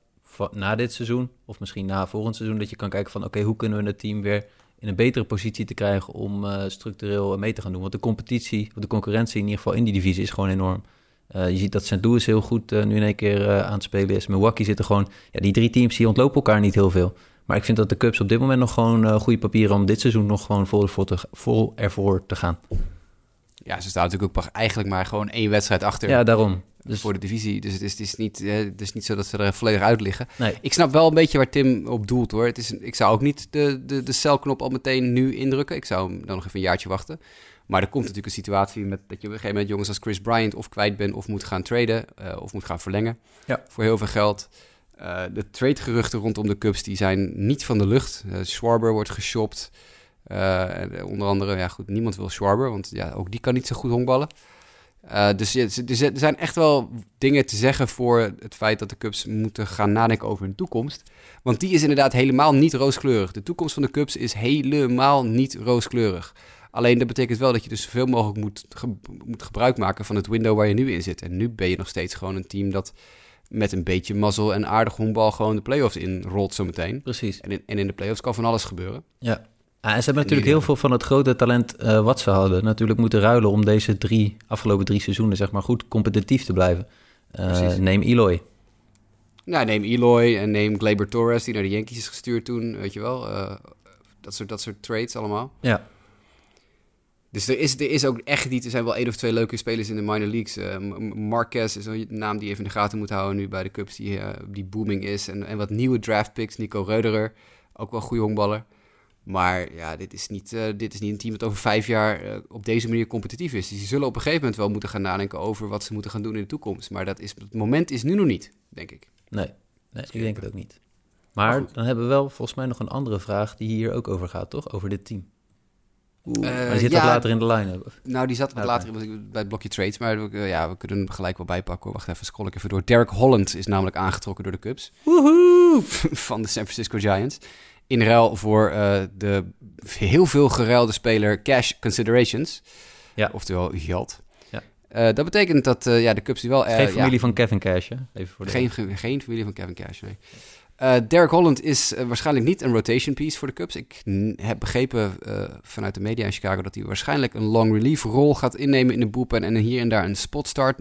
na dit seizoen, of misschien na volgend seizoen, dat je kan kijken van oké, hoe kunnen we het team weer in een betere positie te krijgen om uh, structureel mee te gaan doen. Want de competitie, of de concurrentie in ieder geval in die divisie is gewoon enorm. Uh, je ziet dat St. Louis heel goed uh, nu in één keer aan het spelen is. Milwaukee zitten gewoon... Ja, die drie teams die ontlopen elkaar niet heel veel. Maar ik vind dat de Cubs op dit moment nog gewoon goede papieren... om dit seizoen nog gewoon vol, vol, te, vol ervoor te gaan. Ja, ze staan natuurlijk ook eigenlijk maar gewoon één wedstrijd achter. Ja, daarom. Dus... Voor de divisie. Dus het is, het, is niet, het is niet zo dat ze er volledig uit liggen. Nee. Ik snap wel een beetje waar Tim op doelt hoor. Het is, ik zou ook niet de, de, de celknop al meteen nu indrukken. Ik zou dan nog even een jaartje wachten. Maar er komt natuurlijk een situatie met dat je op een gegeven moment jongens als Chris Bryant of kwijt bent of moet gaan traden uh, of moet gaan verlengen ja. voor heel veel geld. Uh, de tradegeruchten rondom de Cubs die zijn niet van de lucht. Uh, Schwarber wordt geshopt. onder andere, ja goed, niemand wil Schwarber, want ja, ook die kan niet zo goed honkballen. Uh, dus er zijn echt wel dingen te zeggen voor het feit dat de Cubs moeten gaan nadenken over hun toekomst. Want die is inderdaad helemaal niet rooskleurig. De toekomst van de Cubs is helemaal niet rooskleurig. Alleen dat betekent wel dat je dus zoveel mogelijk moet, moet gebruik maken van het window waar je nu in zit. En nu ben je nog steeds gewoon een team dat met een beetje mazzel en aardig honkbal gewoon de playoffs in rolt zometeen. Precies. En in, en in de playoffs kan van alles gebeuren. Ja. En ze hebben natuurlijk heel veel van het grote talent uh, wat ze hadden natuurlijk moeten ruilen om deze drie, afgelopen drie seizoenen zeg maar goed competitief te blijven. Uh, neem Eloy. Nou, neem Eloy en neem Gleyber Torres die naar de Yankees is gestuurd toen, weet je wel. Uh, dat, soort, dat soort trades allemaal. Ja. Dus er is, er is ook echt niet, er zijn wel één of twee leuke spelers in de minor leagues. Marquez is een naam die even in de gaten moet houden nu bij de Cubs, die, die booming is. En, en wat nieuwe draft picks, Nico Reuderer, ook wel een goede honkballer. Maar ja, dit is, niet, uh, dit is niet een team dat over vijf jaar uh, op deze manier competitief is. Dus die zullen op een gegeven moment wel moeten gaan nadenken over wat ze moeten gaan doen in de toekomst. Maar dat is, het moment is nu nog niet, denk ik. Nee, nee ik denk het ook niet. Maar, maar dan hebben we wel volgens mij nog een andere vraag die hier ook over gaat, toch? Over dit team. Oeh, uh, maar die zit ja, later in de line-up. Nou, die zat wat later in, bij het blokje trades. Maar uh, ja, we kunnen hem gelijk wel bijpakken. Hoor. Wacht even, scroll ik even door. Derek Holland is namelijk aangetrokken door de Cubs. Woehoe! van de San Francisco Giants in ruil voor uh, de heel veel geruilde speler cash considerations. Ja. Oftewel geld. Ja. Uh, dat betekent dat uh, ja, de Cubs die wel... geen familie ja, van Kevin Cash, hè? Even voor de... geen, geen, geen familie van Kevin Cash, nee. Derek Holland is waarschijnlijk niet een rotation piece voor de Cubs. Ik heb begrepen vanuit de media in Chicago dat hij waarschijnlijk een long relief rol gaat innemen in de bullpen en hier en daar een spot start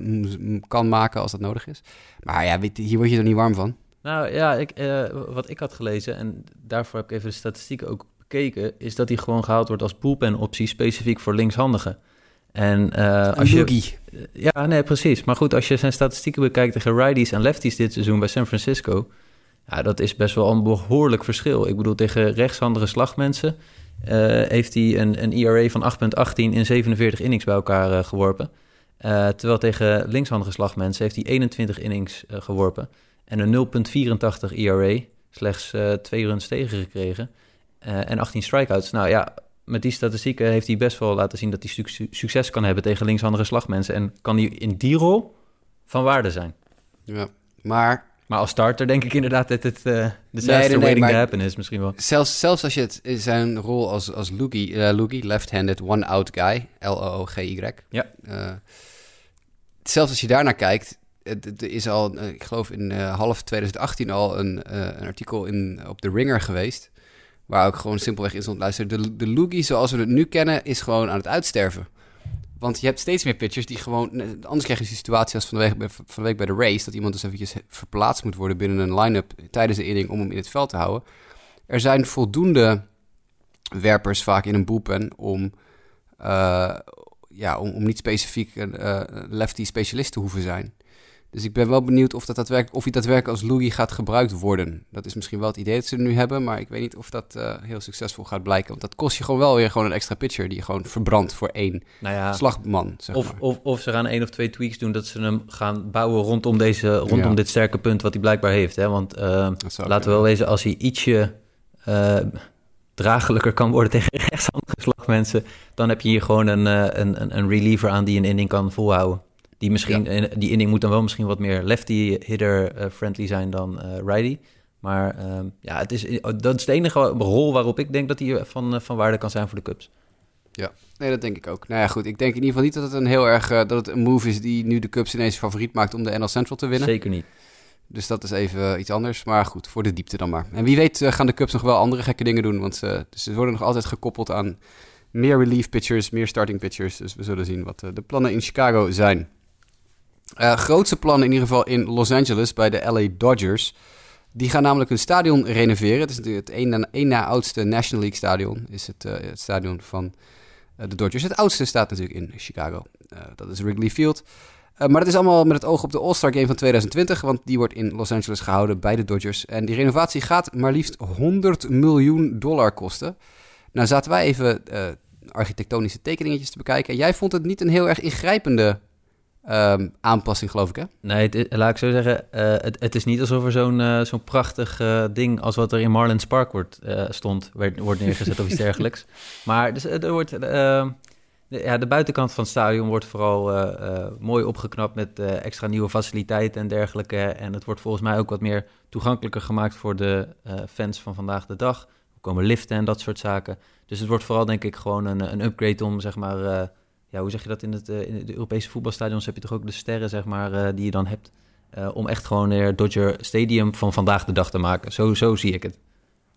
kan maken als dat nodig is. Maar ja, hier word je er niet warm van. Nou ja, ik, uh, wat ik had gelezen, en daarvoor heb ik even de statistieken ook bekeken, is dat hij gewoon gehaald wordt als bullpen-optie specifiek voor linkshandigen. En uh, als je. Ja, nee, precies. Maar goed, als je zijn statistieken bekijkt tegen righties en lefties dit seizoen bij San Francisco, ja, dat is best wel een behoorlijk verschil. Ik bedoel, tegen rechtshandige slagmensen uh, heeft hij een, een ERA van 8,18 in 47 innings bij elkaar uh, geworpen. terwijl tegen linkshandige slagmensen heeft hij 21 innings geworpen en een 0,84 ERA, slechts uh, twee runs tegengekregen uh, en 18 strikeouts. Nou ja, met die statistieken heeft hij best wel laten zien dat hij su succes kan hebben tegen linkshandige slagmensen en kan hij in die rol van waarde zijn. Ja, maar... Maar als starter denk ik inderdaad dat het uh, de nee, nee, waiting to happen is misschien wel. Zelfs, zelfs als je het zijn rol als, als Loogie, uh, Loogie left-handed one-out guy, L-O-O-G-Y. Ja. zelfs als je daarnaar kijkt, er is al, eh, ik geloof in uh, half 2018 al een, uh, een artikel in, op de Ringer geweest. Waar ook gewoon simpelweg in stond. De, de Loogie zoals we het nu kennen is gewoon aan het uitsterven. Want je hebt steeds meer pitchers die gewoon... Anders krijg je de situatie als van de, week, bij de race... dat iemand dus eventjes verplaatst moet worden binnen een line-up... tijdens de inning om hem in het veld te houden. Er zijn voldoende werpers vaak in een bullpen om... ja, om, om niet specifiek een lefty specialist te hoeven zijn. Dus ik ben wel benieuwd of, dat daadwerkelijk, of hij daadwerkelijk als Louis gaat gebruikt worden. Dat is misschien wel het idee dat ze nu hebben, maar ik weet niet of dat uh, heel succesvol gaat blijken. Want dat kost je gewoon wel weer gewoon een extra pitcher die je gewoon verbrandt voor één nou ja, slagman. Zeg of, of, of, ze gaan één of twee tweaks doen dat ze hem gaan bouwen rondom, deze, rondom dit sterke punt wat hij blijkbaar heeft. Hè? Want uh, laten we wel wezen, als hij ietsje uh, dragelijker kan worden tegen rechtshandige slagmensen, dan heb je hier gewoon een, een, een reliever aan die een inning kan volhouden. Die, misschien, die inning moet dan wel misschien wat meer lefty-hitter-friendly zijn dan uh, righty. Maar uh, ja, het is, dat is de enige rol waarop ik denk dat hij van, eh, van waarde kan zijn voor de Cubs. Ja, nee, dat denk ik ook. Nou ja, goed. Ik denk in ieder geval niet dat het een heel erg... Uh, dat het een move is die nu de Cubs ineens favoriet maakt om de NL Central te winnen. Zeker niet. Dus dat is even iets anders. Maar goed, voor de diepte dan maar. En wie weet gaan de Cubs nog wel andere gekke dingen doen. Want dus ze worden nog altijd gekoppeld aan meer relief pitchers, meer starting pitchers. Dus we zullen zien wat de plannen in Chicago zijn. Grootste plannen in ieder geval in Los Angeles bij de LA Dodgers. Die gaan namelijk hun stadion renoveren. Het is het één na, één na oudste National League stadion. Is het, het stadion van de Dodgers. Het oudste staat natuurlijk in Chicago. dat is Wrigley Field. Eh, maar dat is allemaal met het oog op de All-Star Game van 2020, want die wordt in Los Angeles gehouden bij de Dodgers. En die renovatie gaat maar liefst 100 miljoen dollar kosten. Nou zaten wij even architectonische tekeningetjes te bekijken. En jij vond het niet een heel erg ingrijpende um, aanpassing, geloof ik, hè? Nee, het, laat ik zo zeggen, uh, het, het, is niet alsof er zo'n uh, zo'n prachtig uh, ding als wat er in Marlins Park wordt, stond, werd, wordt neergezet of iets dergelijks. Maar dus, er wordt ehm, de, ja, de buitenkant van het stadion wordt vooral mooi opgeknapt met extra nieuwe faciliteiten en dergelijke. En het wordt volgens mij ook wat meer toegankelijker gemaakt voor de fans van vandaag de dag. Er komen liften en dat soort zaken. Dus het wordt vooral denk ik gewoon een, een upgrade om, zeg maar, ja, hoe zeg je dat in, het, in de Europese voetbalstadions heb je toch ook de sterren, zeg maar, die je dan hebt. om echt gewoon weer Dodger Stadium van vandaag de dag te maken. Zo, zo zie ik het.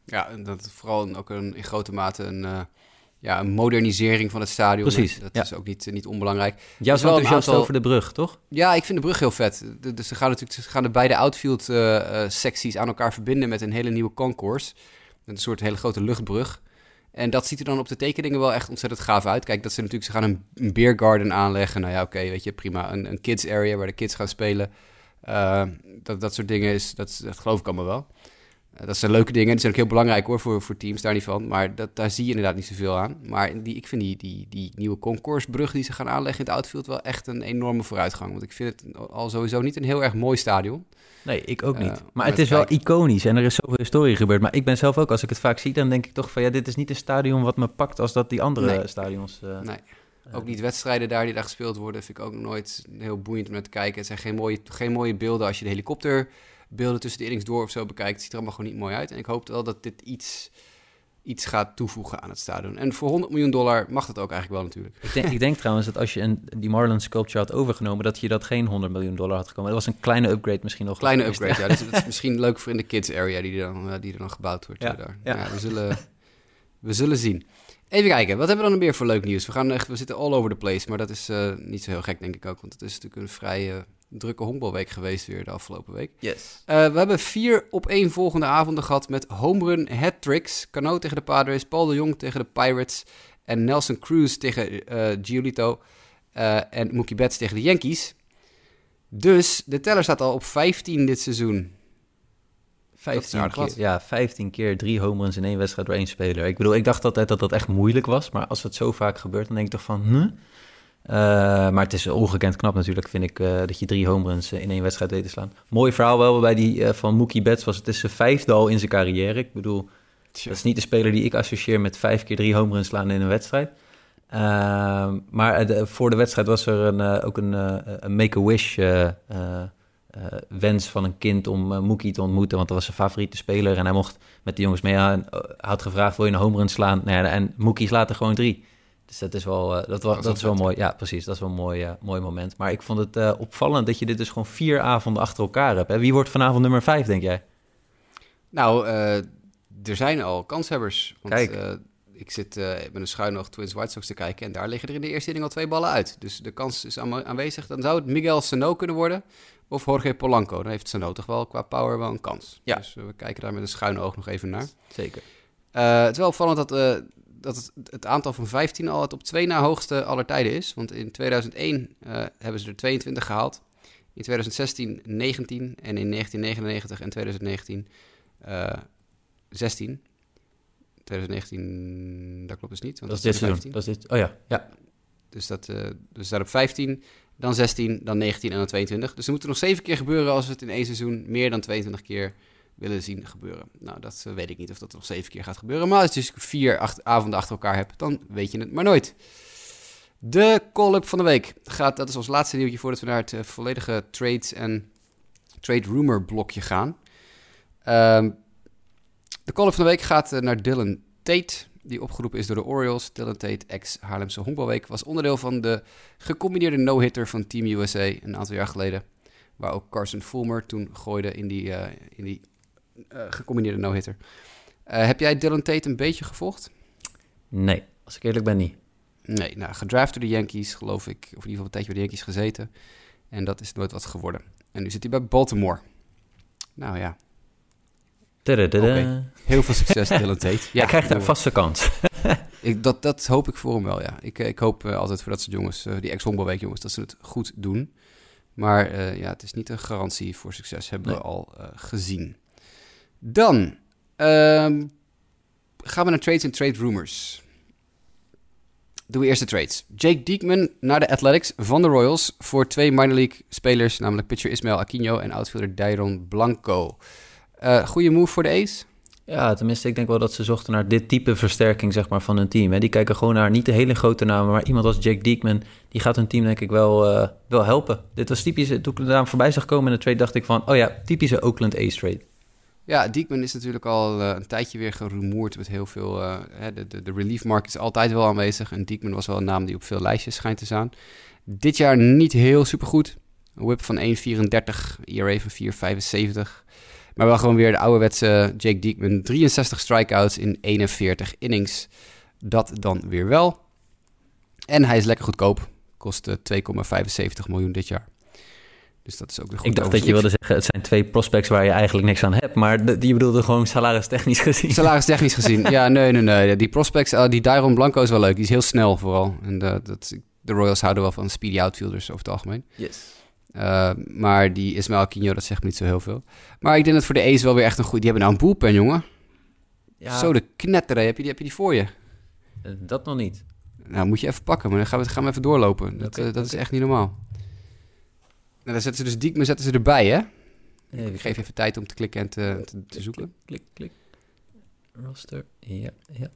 Ja, dat vooral ook een, in grote mate een ja, een modernisering van het stadion. Precies. Dat is ook niet, niet onbelangrijk. Jouw wel enthousiast aantal... over de brug, toch? Ja, ik vind de brug heel vet. Dus ze gaan natuurlijk ze gaan de beide outfield uh, uh, secties aan elkaar verbinden met een hele nieuwe concourse. Een soort hele grote luchtbrug. En dat ziet er dan op de tekeningen wel echt ontzettend gaaf uit. Kijk, dat ze natuurlijk, ze gaan een, een beer garden aanleggen. Nou ja, oké, weet je, prima. Een, een kids area waar de kids gaan spelen. Uh, dat, dat soort dingen is, dat, geloof ik allemaal wel. Uh, dat zijn leuke dingen. Die zijn ook heel belangrijk hoor voor, voor teams, daar niet van. Maar dat, daar zie je inderdaad niet zoveel aan. Maar die, ik vind die, die, die nieuwe concoursebrug die ze gaan aanleggen in het outfield wel echt een enorme vooruitgang. Want ik vind het al sowieso niet een heel erg mooi stadion. Nee, ik ook niet. Uh, maar het is wel iconisch en er is zoveel historie gebeurd. Maar ik ben zelf ook, als ik het vaak zie, dan denk ik toch van ja, dit is niet een stadion wat me pakt als dat die andere nee. stadions. Uh, nee. Ook niet wedstrijden daar die daar gespeeld worden, vind ik ook nooit heel boeiend om naar te kijken. Het zijn geen mooie, geen mooie beelden als je de helikopter beelden tussen de innings door of zo bekijkt. Het ziet er allemaal gewoon niet mooi uit. En ik hoop wel dat dit iets, iets gaat toevoegen aan het stadion. En voor 100 miljoen dollar mag dat ook eigenlijk wel natuurlijk. Ik denk, ik denk trouwens dat als je een, die Marlin sculpture had overgenomen, dat je dat geen 100 miljoen dollar had gekomen. Dat was een kleine upgrade misschien nog. Kleine upgrade, ja. Dat is misschien leuk voor in de kids area die er dan, die er dan gebouwd wordt. Ja, daar. ja. ja we, zullen, we zullen zien. Even kijken, wat hebben we dan meer voor leuk nieuws? We, gaan echt, we zitten all over the place, maar dat is uh, niet zo heel gek, denk ik ook. Want het is natuurlijk een vrij uh, drukke honkbalweek geweest weer de afgelopen week. Yes. Uh, we hebben vier op één volgende avonden gehad met homerun hat-tricks. Cano tegen de Padres, Paul de Jong tegen de Pirates en Nelson Cruz tegen Giolito en Mookie Betts tegen de Yankees. Dus de teller staat al op 15 dit seizoen. 15 keer, ja, 15 keer drie home runs in één wedstrijd door één speler. Ik bedoel, ik dacht altijd dat dat echt moeilijk was. Maar als het zo vaak gebeurt, dan denk ik toch van... Huh? Uh, maar het is ongekend knap natuurlijk, vind ik, uh, dat je drie home runs in één wedstrijd weet te slaan. Mooi verhaal wel bij die uh, van Mookie Betts was. Het is zijn vijfde al in zijn carrière. Ik bedoel, Tja. dat is niet de speler die ik associeer met vijf keer drie home runs slaan in een wedstrijd. maar de, voor de wedstrijd was er een, ook een, een Make-A-Wish wens van een kind om Mookie te ontmoeten, want dat was zijn favoriete speler en hij mocht met de jongens mee aan. Hij had gevraagd, wil je een home run slaan? Nou ja, en Mookie slaat er gewoon drie. Dus dat is wel, uh, dat, dat, dat is wel mooi. Ja, precies. Dat is wel een mooi, mooi moment. Maar ik vond het opvallend dat je dit dus gewoon vier avonden achter elkaar hebt. Hè? Wie wordt vanavond nummer vijf, denk jij? Nou, er zijn al kanshebbers. Want, Kijk ik zit met een schuin nog Twins White Sox te kijken. En daar liggen er in de eerste inning al twee ballen uit. Dus de kans is aanwezig. Dan zou het Miguel Sano kunnen worden. Of Jorge Polanco. Dan heeft Sano toch wel qua power wel een kans. Ja. Dus we kijken daar met een schuine oog nog even naar. Zeker. Het is wel opvallend dat, dat het, het, aantal van 15 al het op twee na hoogste aller tijden is. Want in 2001 hebben ze er 22 gehaald. In 2016 19 en in 1999 en 2019 16. 2019, dat klopt dus niet. Want dat, is dit seizoen. Dat is dit, oh ja, ja. Dus, dat, uh, dus daar op 15, dan 16, dan 19 en dan 22. Dus er moeten nog zeven keer gebeuren als we het in één seizoen meer dan 22 keer willen zien gebeuren. Nou, dat uh, weet ik niet of dat nog zeven keer gaat gebeuren. Maar als je dus vier acht, avonden achter elkaar hebt, dan weet je het maar nooit. De call-up van de week gaat, dat is ons laatste nieuwtje voordat we naar het uh, volledige trades en trade rumor blokje gaan. Um, de call van de week gaat uh, naar Dylan Tate, die opgeroepen is door de Orioles. Dylan Tate, ex-Haarlemse honkbalweek, was onderdeel van de gecombineerde no-hitter van Team USA een aantal jaar geleden. Waar ook Carson Fulmer toen gooide in die, in die gecombineerde no-hitter. heb jij Dylan Tate een beetje gevolgd? Nee, als ik eerlijk ben niet. Nee, nou, gedraft door de Yankees, geloof ik. Of in ieder geval een tijdje bij de Yankees gezeten. En dat is nooit wat geworden. En nu zit hij bij Baltimore. Nou ja. Okay. Heel veel succes, Dylan Tate. Ja, hij krijgt een vaste kans. ik, dat, dat hoop ik voor hem wel, ja. Ik, ik hoop uh, altijd voor dat soort jongens, uh, die ex-honkbalweek jongens, dat ze het goed doen. Maar uh, ja, het is niet een garantie voor succes, hebben nee. we al gezien. Dan ehm, gaan we naar trades en trade rumors. Doen we eerst de trades. Jake Diekman naar de Athletics van de Royals voor twee minor league spelers, namelijk pitcher Ismael Aquino en outfielder Dairon Blanco. Uh, goede move voor de A's? Ja, tenminste, ik denk wel dat ze zochten naar dit type versterking zeg maar, van hun team. Hè. Die kijken gewoon naar niet de hele grote namen, maar iemand als Jake Diekman, die gaat hun team denk ik wel, uh, wel helpen. Dit was typisch, toen ik eraan voorbij zag komen in de trade, dacht ik van, oh ja, typische Oakland A's trade. Ja, Diekman is natuurlijk al uh, een tijdje weer gerumoerd met heel veel... Uh, de, de, relief market is altijd wel aanwezig. En Diekman was wel een naam die op veel lijstjes schijnt te staan. Dit jaar niet heel supergoed. Een whip van 1,34, ERA van 4,75. Maar wel gewoon weer de ouderwetse Jake Diekman. 63 strikeouts in 41 innings. Dat dan weer wel. En hij is lekker goedkoop. Kost 2,75 miljoen dit jaar. Dus dat is ook weer goed. Ik dacht dat je wilde zeggen, het zijn twee prospects waar je eigenlijk niks aan hebt. Maar die bedoelde gewoon salaris-technisch gezien. Salaris-technisch gezien, ja, nee, nee, nee. Die prospects, uh, die Dairon Blanco is wel leuk. Die is heel snel vooral. En de, dat, de Royals houden wel van speedy outfielders over het algemeen. Yes. Uh, maar die Ismael Aquino, dat zegt me niet zo heel veel. Maar ik denk dat voor de A's wel weer echt een goed... Die hebben nou een boelpen, jongen. Ja. Zo de knetteren. Heb je die, heb je die voor je? Dat nog niet. Nou, moet je even pakken. Maar dan gaan we, gaan we even doorlopen. Dat, okay, uh, dat okay. is echt niet normaal. Nou, dan zetten ze dus Diekman zetten ze erbij, hè? Even ik geef even tijd om te klikken en te, te, te zoeken. Klik, klik, klik. Roster, ja, ja.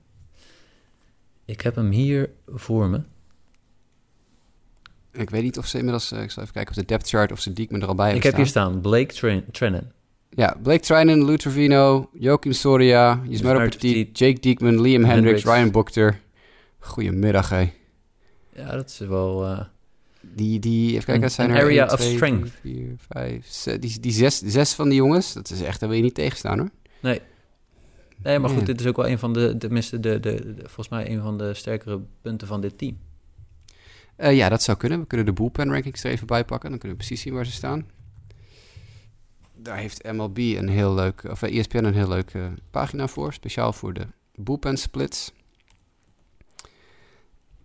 Ik heb hem hier voor me. Ik weet niet of ze inmiddels... Uh, ik zal even kijken op de depth chart of ze Diekman er al bij hebben Ik heb hier staan Blake Tren Trennen. Ja, Blake Treinen, Lou Trevino, Joachim Soria, Yasmero Petit, Jake Diekman, Liam Hendricks, Ryan Bookter. Goedemiddag, hé. Ja, dat is wel... Uh... Die, die, even kijken, zijn er area 1, 2, of strength. 4, 5, 6, die, die zes, zes van die jongens, dat is echt, daar wil je niet tegenstaan hoor. Nee. Nee, maar goed, dit is ook wel een van de, tenminste, de, de, de, volgens mij een van de sterkere punten van dit team. Uh, ja, dat zou kunnen. We kunnen de bullpen rankings er even bij pakken. Dan kunnen we precies zien waar ze staan. Daar heeft MLB een heel leuk, of ESPN een heel leuke pagina voor, speciaal voor de bullpen splits.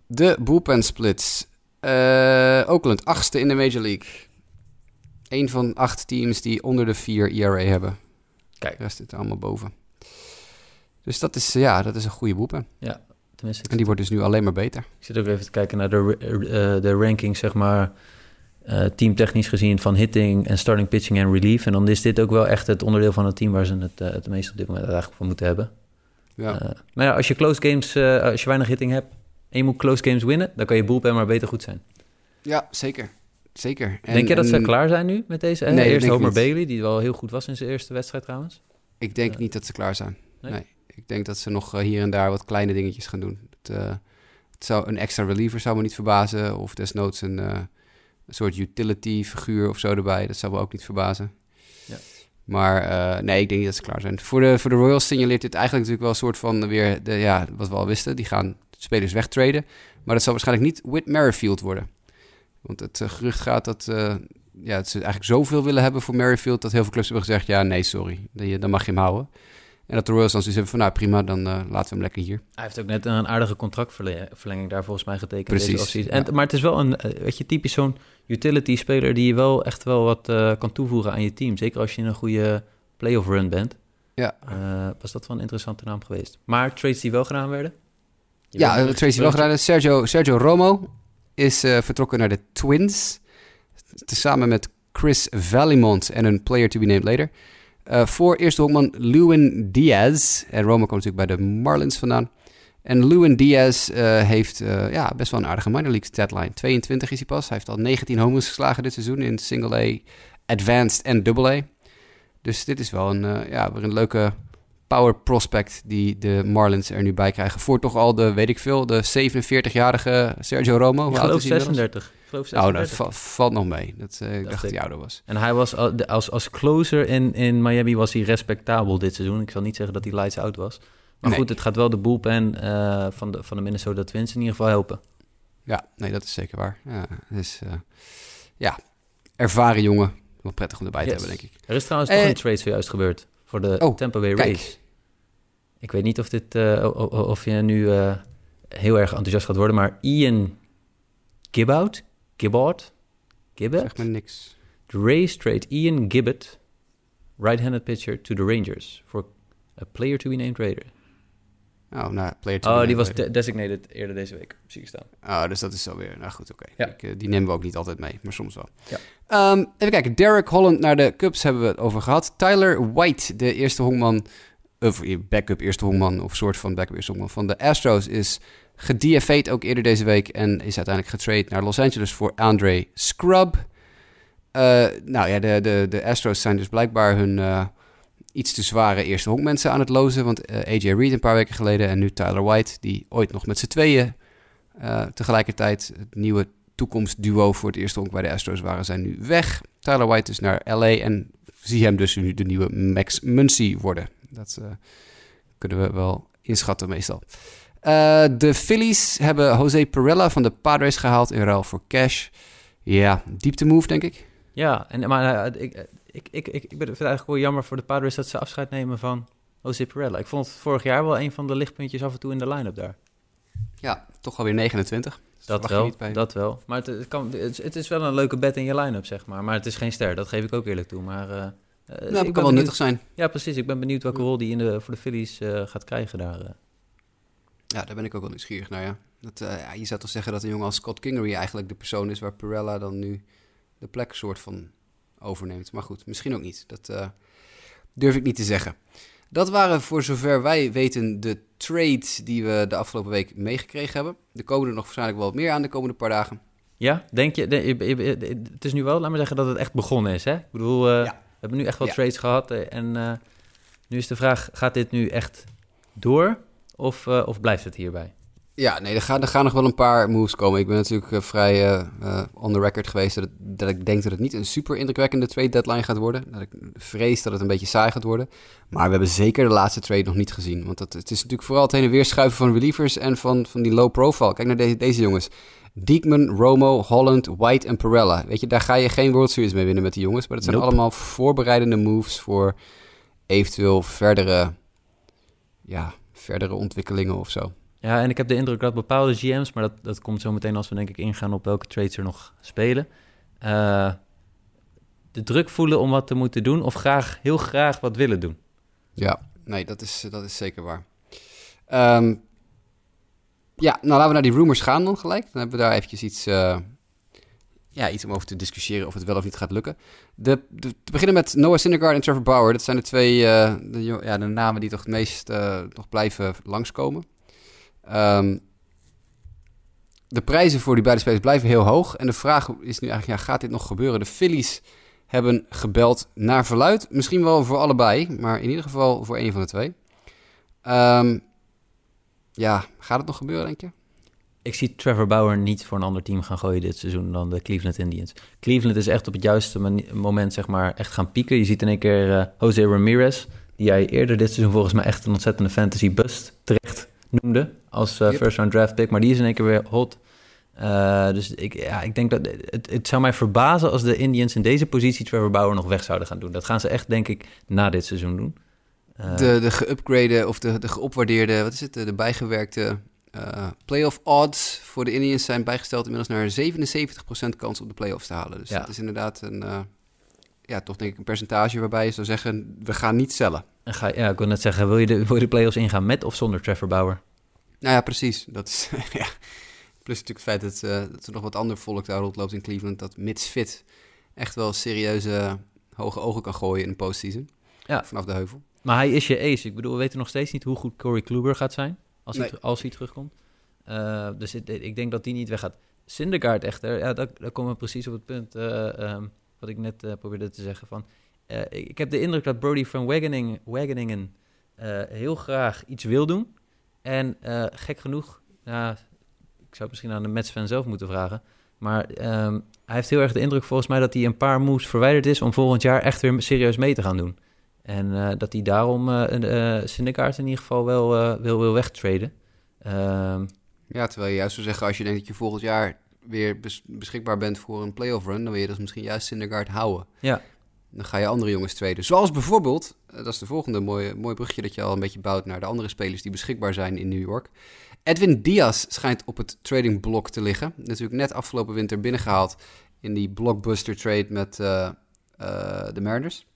De bullpen splits. Uh, Oakland, achtste in de Major League. Eén van acht teams die onder de 4 ERA hebben. Kijk. De rest zit allemaal boven. Dus dat is, ja, dat is een goede boepen. Ja, tenminste. En die wordt dus nu alleen maar beter. Ik zit ook even te kijken naar de, uh, de ranking, zeg maar, uh, teamtechnisch gezien van hitting en starting pitching en relief. En dan is dit ook wel echt het onderdeel van het team waar ze het, uh, het meest op dit moment eigenlijk voor moeten hebben. Ja. maar ja, als je close games, als je weinig hitting hebt, en je moet close games winnen, dan kan je bullpen maar beter goed zijn. Ja, zeker. Zeker. En, denk je dat ze klaar zijn nu met deze? Nee, Eerst Homer Bailey, die wel heel goed was in zijn eerste wedstrijd trouwens. Ik denk uh, niet dat ze klaar zijn. Nee? nee? Ik denk dat ze nog uh, hier en daar wat kleine dingetjes gaan doen. Het, uh, het, zou, een extra reliever zou me niet verbazen. Of desnoods een, een soort utility figuur of zo erbij. Dat zou me ook niet verbazen. Ja. Maar nee, ik denk niet dat ze klaar zijn. Voor de, voor de Royals signaleert dit eigenlijk natuurlijk wel een soort van weer... De, ja, wat we al wisten. Die gaan spelers wegtraden. Maar dat zal waarschijnlijk niet Whit Merrifield worden. Want het uh, gerucht gaat dat, uh, ja, dat ze eigenlijk zoveel willen hebben voor Merrifield... dat heel veel clubs hebben gezegd, ja, nee, sorry, dan mag je hem houden. En dat de Royals dan zoiets hebben van, nou prima, dan uh, laten we hem lekker hier. Hij heeft ook net een aardige contractverlenging daar volgens mij getekend. Precies. En, ja. Maar het is wel een, weet je, typisch zo'n utility-speler... die je wel echt wel wat kan toevoegen aan je team. Zeker als je in een goede playoff run bent. Ja. was dat wel een interessante naam geweest. Maar trades die wel gedaan werden... Ja, Tracy wel gedaan. Sergio, Sergio Romo is uh, vertrokken naar de Twins. Samen met Chris Valimont en een player to be named later. Uh, voor eerste honkman Lewin Diaz. En Romo komt natuurlijk bij de Marlins vandaan. En Lewin Diaz uh, heeft ja, best wel een aardige minor league deadline. 22 is hij pas. Hij heeft al 19 homers geslagen dit seizoen in single A, advanced en double A. Dus dit is wel een, ja, weer een leuke power prospect die de Marlins er nu bij krijgen. Voor toch al de, weet ik veel, de 47-jarige Sergio Romo. Ik geloof is hij inmiddels? 36. Ik geloof Oh, nou, 36. va- valt nog mee. Dat, eh, ik Dacht dat hij ouder was. En hij was als, als closer in, in Miami was hij respectabel dit seizoen. Ik zal niet zeggen dat hij lights out was. Maar Nee. goed, het gaat wel de bullpen eh, van, de, van de Minnesota Twins in ieder geval helpen. Ja, nee, dat is zeker waar. Ja, dus ja, ervaren jongen. Wel prettig om erbij te hebben, denk ik. Er is trouwens Eh, nog een trade zojuist gebeurd voor de oh, Tampa Bay kijk. Rays. Ik weet niet of, dit, eh, of je nu eh, heel erg enthousiast gaat worden, maar Ian Gibbout, Gibbard, Gibbard? Zeg maar niks. The Rays trade Ian Gibbett, right-handed pitcher, to the Rangers for a player to be named later. Oh, nou, player to Oh, be die was de- designated eerder deze week, zie ik staan. Oh, dus dat is zo weer. Nou goed, oké. Ja. Eh, Die nemen we ook niet altijd mee, maar soms wel. Ja. Ehm, even kijken. Derek Holland naar de Cubs hebben we het over gehad. Tyler White, de eerste hongman, of backup eerste hongman, of soort van backup eerste hongman van de Astros, is gedFA'd ook eerder deze week en is uiteindelijk getrade naar Los Angeles voor Andre Scrub. Eh, nou ja, de, de, de Astros zijn dus blijkbaar hun eh, iets te zware eerste honkmensen aan het lozen. Want eh, AJ Reed een paar weken geleden en nu Tyler White, die ooit nog met z'n tweeën tegelijkertijd het nieuwe toekomstduo voor het eerste honk bij de Astros waren, zijn nu weg. Tyler White is naar LA en zie hem dus nu de nieuwe Max Muncy worden. Dat eh, kunnen we wel inschatten meestal. Eh, de Phillies hebben Jose Perella van de Padres gehaald in ruil voor cash. Ja, diepte move denk ik. Ja, en, maar eh, ik, ik, ik, ik, ik vind het eigenlijk wel jammer voor de Padres dat ze afscheid nemen van Jose Perella. Ik vond het vorig jaar wel een van de lichtpuntjes af en toe in de line-up daar. Ja, toch alweer 29. Dat verwacht je wel, dat wel. Maar het, het, kan, het, het is wel een leuke bet in je line-up, zeg maar. Maar het is geen ster, dat geef ik ook eerlijk toe. Maar, Nou, ik dat ben kan wel benieuwd- nuttig zijn. Ja, precies. Ik ben benieuwd welke rol die in de, voor de Phillies eh, gaat krijgen daar. Ja, daar ben ik ook wel nieuwsgierig naar, ja. Dat, ja. Je zou toch zeggen dat een jongen als Scott Kingery eigenlijk de persoon is waar Perella dan nu de plek soort van overneemt. Maar goed, misschien ook niet. Dat durf ik niet te zeggen. Dat waren voor zover wij weten de trades die we de afgelopen week meegekregen hebben. Er komen er nog waarschijnlijk wel wat meer aan de komende paar dagen. Ja, denk je, Het is nu wel, laat maar zeggen, dat het echt begonnen is, hè? Ik bedoel, eh, Ja. we hebben nu echt Ja. trades gehad. eh, En eh, nu is de vraag, gaat dit nu echt door? Of, of blijft het hierbij? Ja, nee, er gaan, er gaan nog wel een paar moves komen. Ik ben natuurlijk eh, vrij eh, eh, on the record geweest dat, het- dat ik denk dat het niet een super indrukwekkende trade deadline gaat worden. Dat ik vrees dat het een beetje saai gaat worden. Maar we hebben zeker de laatste trade nog niet gezien. Want dat, het is natuurlijk vooral het heen en weer schuiven van relievers en van, van die low profile. Kijk naar deze, deze jongens. Diekman, Romo, Holland, White en Perella. Weet je, daar ga je geen World Series mee winnen met die jongens. Maar dat zijn Nope. allemaal voorbereidende moves voor eventueel verdere, ja, verdere ontwikkelingen of zo. Ja, en ik heb de indruk dat bepaalde GM's, maar dat, dat komt zo meteen als we denk ik ingaan op welke trades er nog spelen, eh, de druk voelen om wat te moeten doen of graag, heel graag wat willen doen. Ja, nee, dat is, dat is zeker waar. Ehm, ja, nou laten we naar die rumors gaan dan gelijk. Dan hebben we daar eventjes iets, eh, ja, iets om over te discussiëren of het wel of niet gaat lukken. De, de, te beginnen met Noah Syndergaard en Trevor Bauer. Dat zijn de twee eh, de, ja, de namen die toch het meest nog blijven langskomen. Ehm, de prijzen voor die beide spelers blijven heel hoog. En de vraag is nu eigenlijk, ja, gaat dit nog gebeuren? De Phillies hebben gebeld naar verluid. Misschien wel voor allebei, maar in ieder geval voor één van de twee. Ehm, ja, gaat het nog gebeuren, denk je? Ik zie Trevor Bauer niet voor een ander team gaan gooien dit seizoen dan de Cleveland Indians. Cleveland is echt op het juiste moment zeg maar echt gaan pieken. Je ziet in één keer eh, Jose Ramirez, die jij eerder dit seizoen volgens mij echt een ontzettende fantasy bust terecht noemde als eh, Yep. first round draft pick, maar die is in één keer weer hot. Eh, dus ik, ja, ik denk dat het, het zou mij verbazen als de Indians in deze positie Trevor Bauer nog weg zouden gaan doen. Dat gaan ze echt denk ik na dit seizoen doen. Eh, De, de geupgrade of de, de geopwaardeerde, wat is het, de, de bijgewerkte eh, playoff odds voor de Indians zijn bijgesteld inmiddels naar 77% kans op de playoffs te halen. Dus Ja. dat is inderdaad een, ja, toch denk ik een percentage waarbij je zou zeggen, we gaan niet cellen. Ga, ja, ik wil net zeggen, wil je, de, wil je de playoffs ingaan met of zonder Trevor Bauer? Nou ja, precies. Dat is, ja. Plus natuurlijk het feit dat, eh, dat er nog wat ander volk daar rondloopt in Cleveland, dat mits fit echt wel serieuze hoge ogen kan gooien in de postseason. Ja. Vanaf de heuvel. Maar hij is je ace. Ik bedoel, we weten nog steeds niet hoe goed Corey Kluber gaat zijn als, hij, als hij terugkomt. Eh, dus het- ik denk dat die niet weggaat. Syndergaard echter, ja, daar, daar komen we precies op het punt eh, ehm, wat ik net eh, probeerde te zeggen. Van, eh, ik, heb de indruk dat Brody van Wageningen, Wageningen heel graag iets wil doen. En gek genoeg, ik zou het misschien aan de Mets-fan zelf moeten vragen. Maar ehm, hij heeft heel erg de indruk volgens mij dat hij een paar moves verwijderd is om volgend jaar echt weer serieus mee te gaan doen. En dat hij daarom Syndergaard in ieder geval wel wil, wil wegtraden. Ehm, ja, terwijl je juist zou zeggen, als je denkt dat je volgend jaar weer beschikbaar bent voor een playoff run, dan wil je dus misschien juist Syndergaard houden. Ja. Dan ga je andere jongens traden. Zoals bijvoorbeeld, eh, dat is de volgende mooie, mooi brugje dat je al een beetje bouwt naar de andere spelers die beschikbaar zijn in New York. Edwin Diaz schijnt op het tradingblok te liggen. Natuurlijk net afgelopen winter binnengehaald in die blockbuster trade met uh, uh, de Mariners.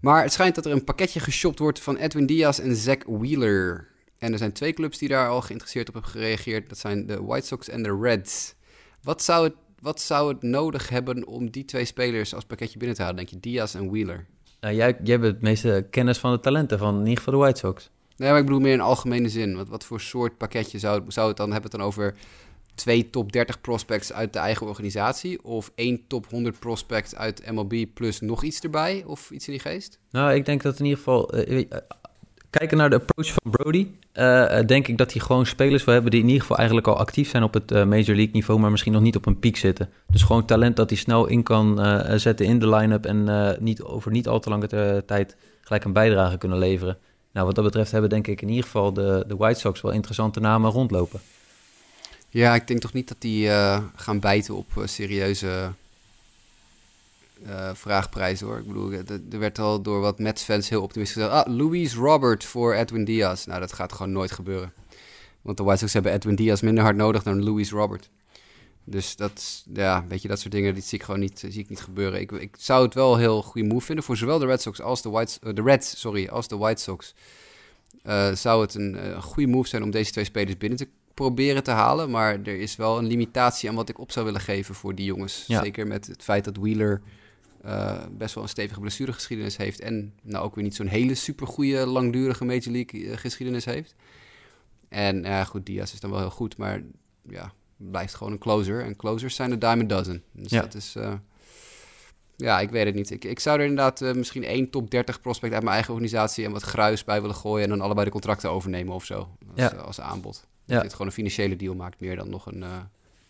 Maar het schijnt dat er een pakketje geshopt wordt van Edwin Diaz en Zach Wheeler. En er zijn twee clubs die daar al geïnteresseerd op hebben gereageerd. Dat zijn de White Sox en de Reds. Wat zou het, wat zou het nodig hebben om die twee spelers als pakketje binnen te halen, denk je? Diaz en Wheeler. Nou, jij, jij hebt het meeste kennis van de talenten van in ieder geval de White Sox. Nee, maar ik bedoel meer in algemene zin. Wat, wat voor soort pakketje zou, zou het dan hebben? Het dan over twee top 30 prospects uit de eigen organisatie? Of één top 100 prospect uit MLB plus nog iets erbij? Of iets in die geest? Nou, ik denk dat in ieder geval... Uh, kijken naar de approach van Brody, uh, denk ik dat hij gewoon spelers wil hebben die in ieder geval eigenlijk al actief zijn op het uh, Major League niveau, maar misschien nog niet op een piek zitten. Dus gewoon talent dat hij snel in kan zetten in de line-up en niet, over niet al te lange tijd gelijk een bijdrage kunnen leveren. Nou, wat dat betreft hebben denk ik in ieder geval de, de White Sox wel interessante namen rondlopen. Ja, ik denk toch niet dat die gaan bijten op serieuze uh, vraagprijs hoor. Ik bedoel, er werd al door wat Mets-fans heel optimistisch gezegd... Ah, Luis Robert voor Edwin Diaz. Nou, dat gaat gewoon nooit gebeuren. Want de White Sox hebben Edwin Diaz minder hard nodig dan Luis Robert. Dus dat, ja, weet je, dat soort dingen, die zie ik gewoon niet, zie ik niet gebeuren. Ik, ik zou het wel een heel goede move vinden voor zowel de Red Sox als de White, uh, de Reds, sorry, als de White Sox. Uh, zou het een, een goede move zijn om deze twee spelers binnen te proberen te halen. Maar er is wel een limitatie aan wat ik op zou willen geven voor die jongens. Zeker met het feit dat Wheeler uh, best wel een stevige blessuregeschiedenis heeft. En nou ook weer niet zo'n hele supergoeie, langdurige Major League eh, geschiedenis heeft. En ja, goed, Diaz is dan wel heel goed, maar ja, blijft gewoon een closer. En closers zijn de dime a dozen. Dus ja. dat is... Uh, ja, ik weet het niet. Ik, ik zou er inderdaad misschien één top 30 prospect uit mijn eigen organisatie en wat gruis bij willen gooien en dan allebei de contracten overnemen of zo. Als, ja. als aanbod. Dat ja. je het gewoon een financiële deal maakt, meer dan nog een,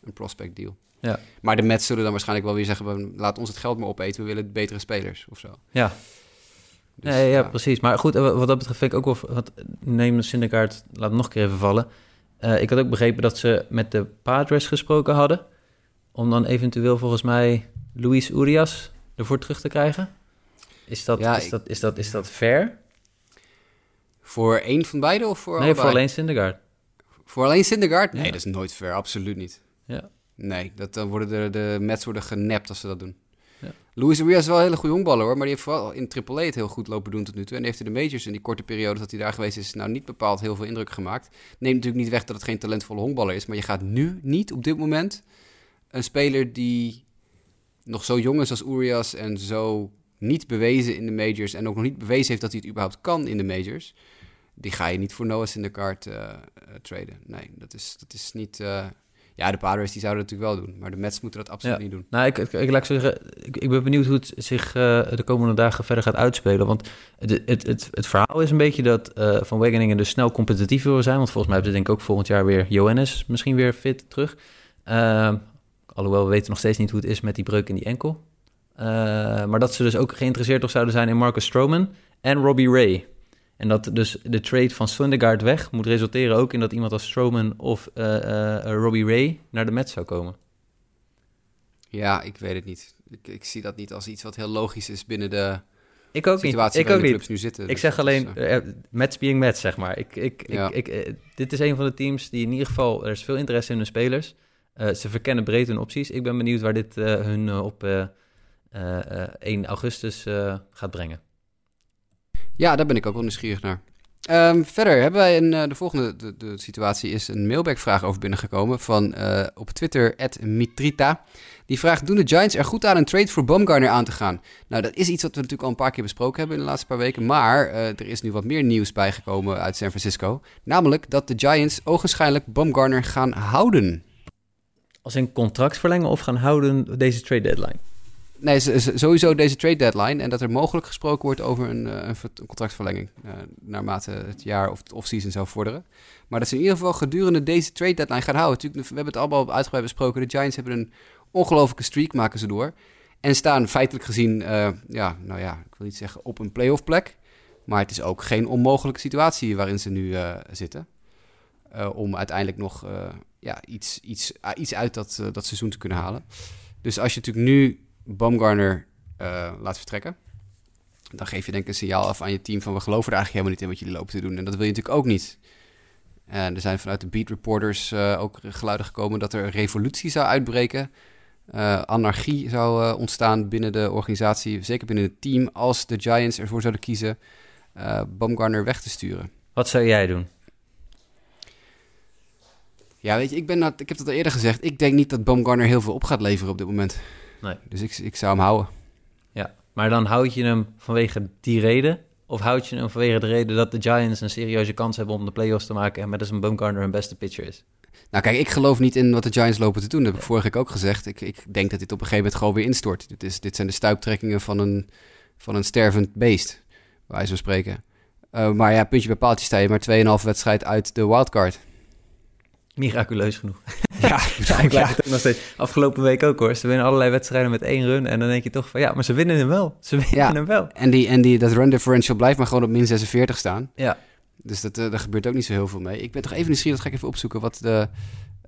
een prospect deal. Ja. Maar de Mets zullen dan waarschijnlijk wel weer zeggen... laat ons het geld maar opeten, we willen betere spelers of zo. Ja, dus, nee, ja, precies. Maar goed, wat dat betreft vind ik ook wel... Wat, neem de Syndergaard, laat hem nog een keer even vallen. Uh, ik had ook begrepen dat ze met de Padres gesproken hadden... om dan eventueel volgens mij Luis Urias ervoor terug te krijgen. Is dat, ja, is, dat, is, dat, is dat fair? Voor één van beide of voor Nee, allebei? voor alleen Syndergaard. Voor alleen Syndergaard? Nee, dat is nooit fair. Absoluut niet. Ja. Nee, dat, dan worden de, de Mets worden genept als ze dat doen. Ja. Luis Urias is wel een hele goede honkballer hoor, maar die heeft vooral in AAA het heel goed lopen doen tot nu toe. En heeft in de majors in die korte periode dat hij daar geweest is, nou niet bepaald heel veel indruk gemaakt. Neemt natuurlijk niet weg dat het geen talentvolle honkballer is, maar je gaat nu niet op dit moment een speler die nog zo jong is als Urias en zo niet bewezen in de majors en ook nog niet bewezen heeft dat hij het überhaupt kan in de majors, die ga je niet voor Noah's in de kaart uh, traden. Nee, dat is, dat is niet... Uh, ja, de Padres die zouden het natuurlijk wel doen, maar de Mets moeten dat absoluut niet doen. Nou, ik, ik, ik laat zeggen, ik, ik, ben benieuwd hoe het zich uh, de komende dagen verder gaat uitspelen. Want het, het, het, het verhaal is een beetje dat uh, Van Wageningen dus snel competitief wil zijn. Want volgens mij hebben ze denk ik ook volgend jaar weer Johannes misschien weer fit terug. Uh, alhoewel we weten nog steeds niet hoe het is met die breuk in die enkel. maar dat ze dus ook geïnteresseerd of zouden zijn in Marcus Stroman en Robbie Ray. En dat dus de trade van Syndergaard weg moet resulteren ook in dat iemand als Strowman of uh, uh, Robbie Ray naar de Mets zou komen. Ja, ik weet het niet. Ik, ik, zie dat niet als iets wat heel logisch is binnen de ik ook situatie niet. Ik ook de clubs nu zitten. Ik dus zeg alleen, uh, Mets being Mets, zeg maar. Ik, ik, ja. ik, dit is een van de teams die in ieder geval, er is veel interesse in hun spelers. ze verkennen breed hun opties. Ik ben benieuwd waar dit hun op 1 augustus gaat brengen. Ja, daar ben ik ook wel nieuwsgierig naar. Um, verder hebben wij een, uh, de volgende de, situatie is een mailback-vraag over binnengekomen van uh, op Twitter Mitrita. Die vraagt: Doen de Giants er goed aan een trade voor Bumgarner aan te gaan? Nou, dat is iets wat we natuurlijk al een paar keer besproken hebben in de laatste paar weken. Maar uh, er is nu wat meer nieuws bijgekomen uit San Francisco. Namelijk dat de Giants ogenschijnlijk Bumgarner gaan houden. Als een contract verlengen of gaan houden deze trade deadline? Nee, sowieso deze trade deadline. En dat er mogelijk gesproken wordt over een, eh, een contractverlenging. eh, naarmate het jaar of het offseason zou vorderen. Maar dat ze in ieder geval gedurende deze trade deadline gaan houden. Natuurlijk, we hebben het allemaal uitgebreid besproken. De Giants hebben een ongelofelijke streak, maken ze door. En staan feitelijk gezien, eh, ja, nou ja, ik wil niet zeggen op een playoff plek. Maar het is ook geen onmogelijke situatie waarin ze nu zitten. Om uiteindelijk nog ja, iets, iets, iets uit dat, dat seizoen te kunnen halen. Dus als je natuurlijk nu Baumgartner eh, laat vertrekken, dan geef je denk ik een signaal af aan je team van we geloven er eigenlijk helemaal niet in wat jullie lopen te doen. En dat wil je natuurlijk ook niet. En er zijn vanuit de beat reporters eh, ook geluiden gekomen dat er een revolutie zou uitbreken. Eh, anarchie zou ontstaan binnen de organisatie, zeker binnen het team, als de Giants ervoor zouden kiezen Baumgartner weg te sturen. Wat zou jij doen? Ja, weet je, ik, ben dat, ik heb dat al eerder gezegd. Ik denk niet dat Baumgartner heel veel op gaat leveren op dit moment. Nee. Dus ik, ik zou hem houden. Ja, maar dan houd je hem vanwege die reden? Of houd je hem vanwege de reden dat de Giants een serieuze kans hebben om de playoffs te maken en met een Baumgartner hun beste pitcher is? Nou kijk, ik geloof niet in wat de Giants lopen te doen. Dat heb ik vorige week ook gezegd. Ik, ik denk dat dit op een gegeven moment gewoon weer instort. Dit, is, dit zijn de stuiptrekkingen van een, van een stervend beest, wijze van spreken. Eh, maar ja, puntje bij paaltje sta je maar 2,5 wedstrijd uit de wildcard. Miraculeus genoeg. Ja, Ja, ik het ook nog steeds. Afgelopen week ook hoor. Ze winnen allerlei wedstrijden met één run. En dan denk je toch van ja, maar ze winnen hem wel. Ze winnen Ja. hem wel. En, die, en die, dat run differential blijft maar gewoon op min 46 staan. Ja. Dus dat, daar gebeurt ook niet zo heel veel mee. Ik ben toch even nieuwsgierig, dat ga ik even opzoeken, wat de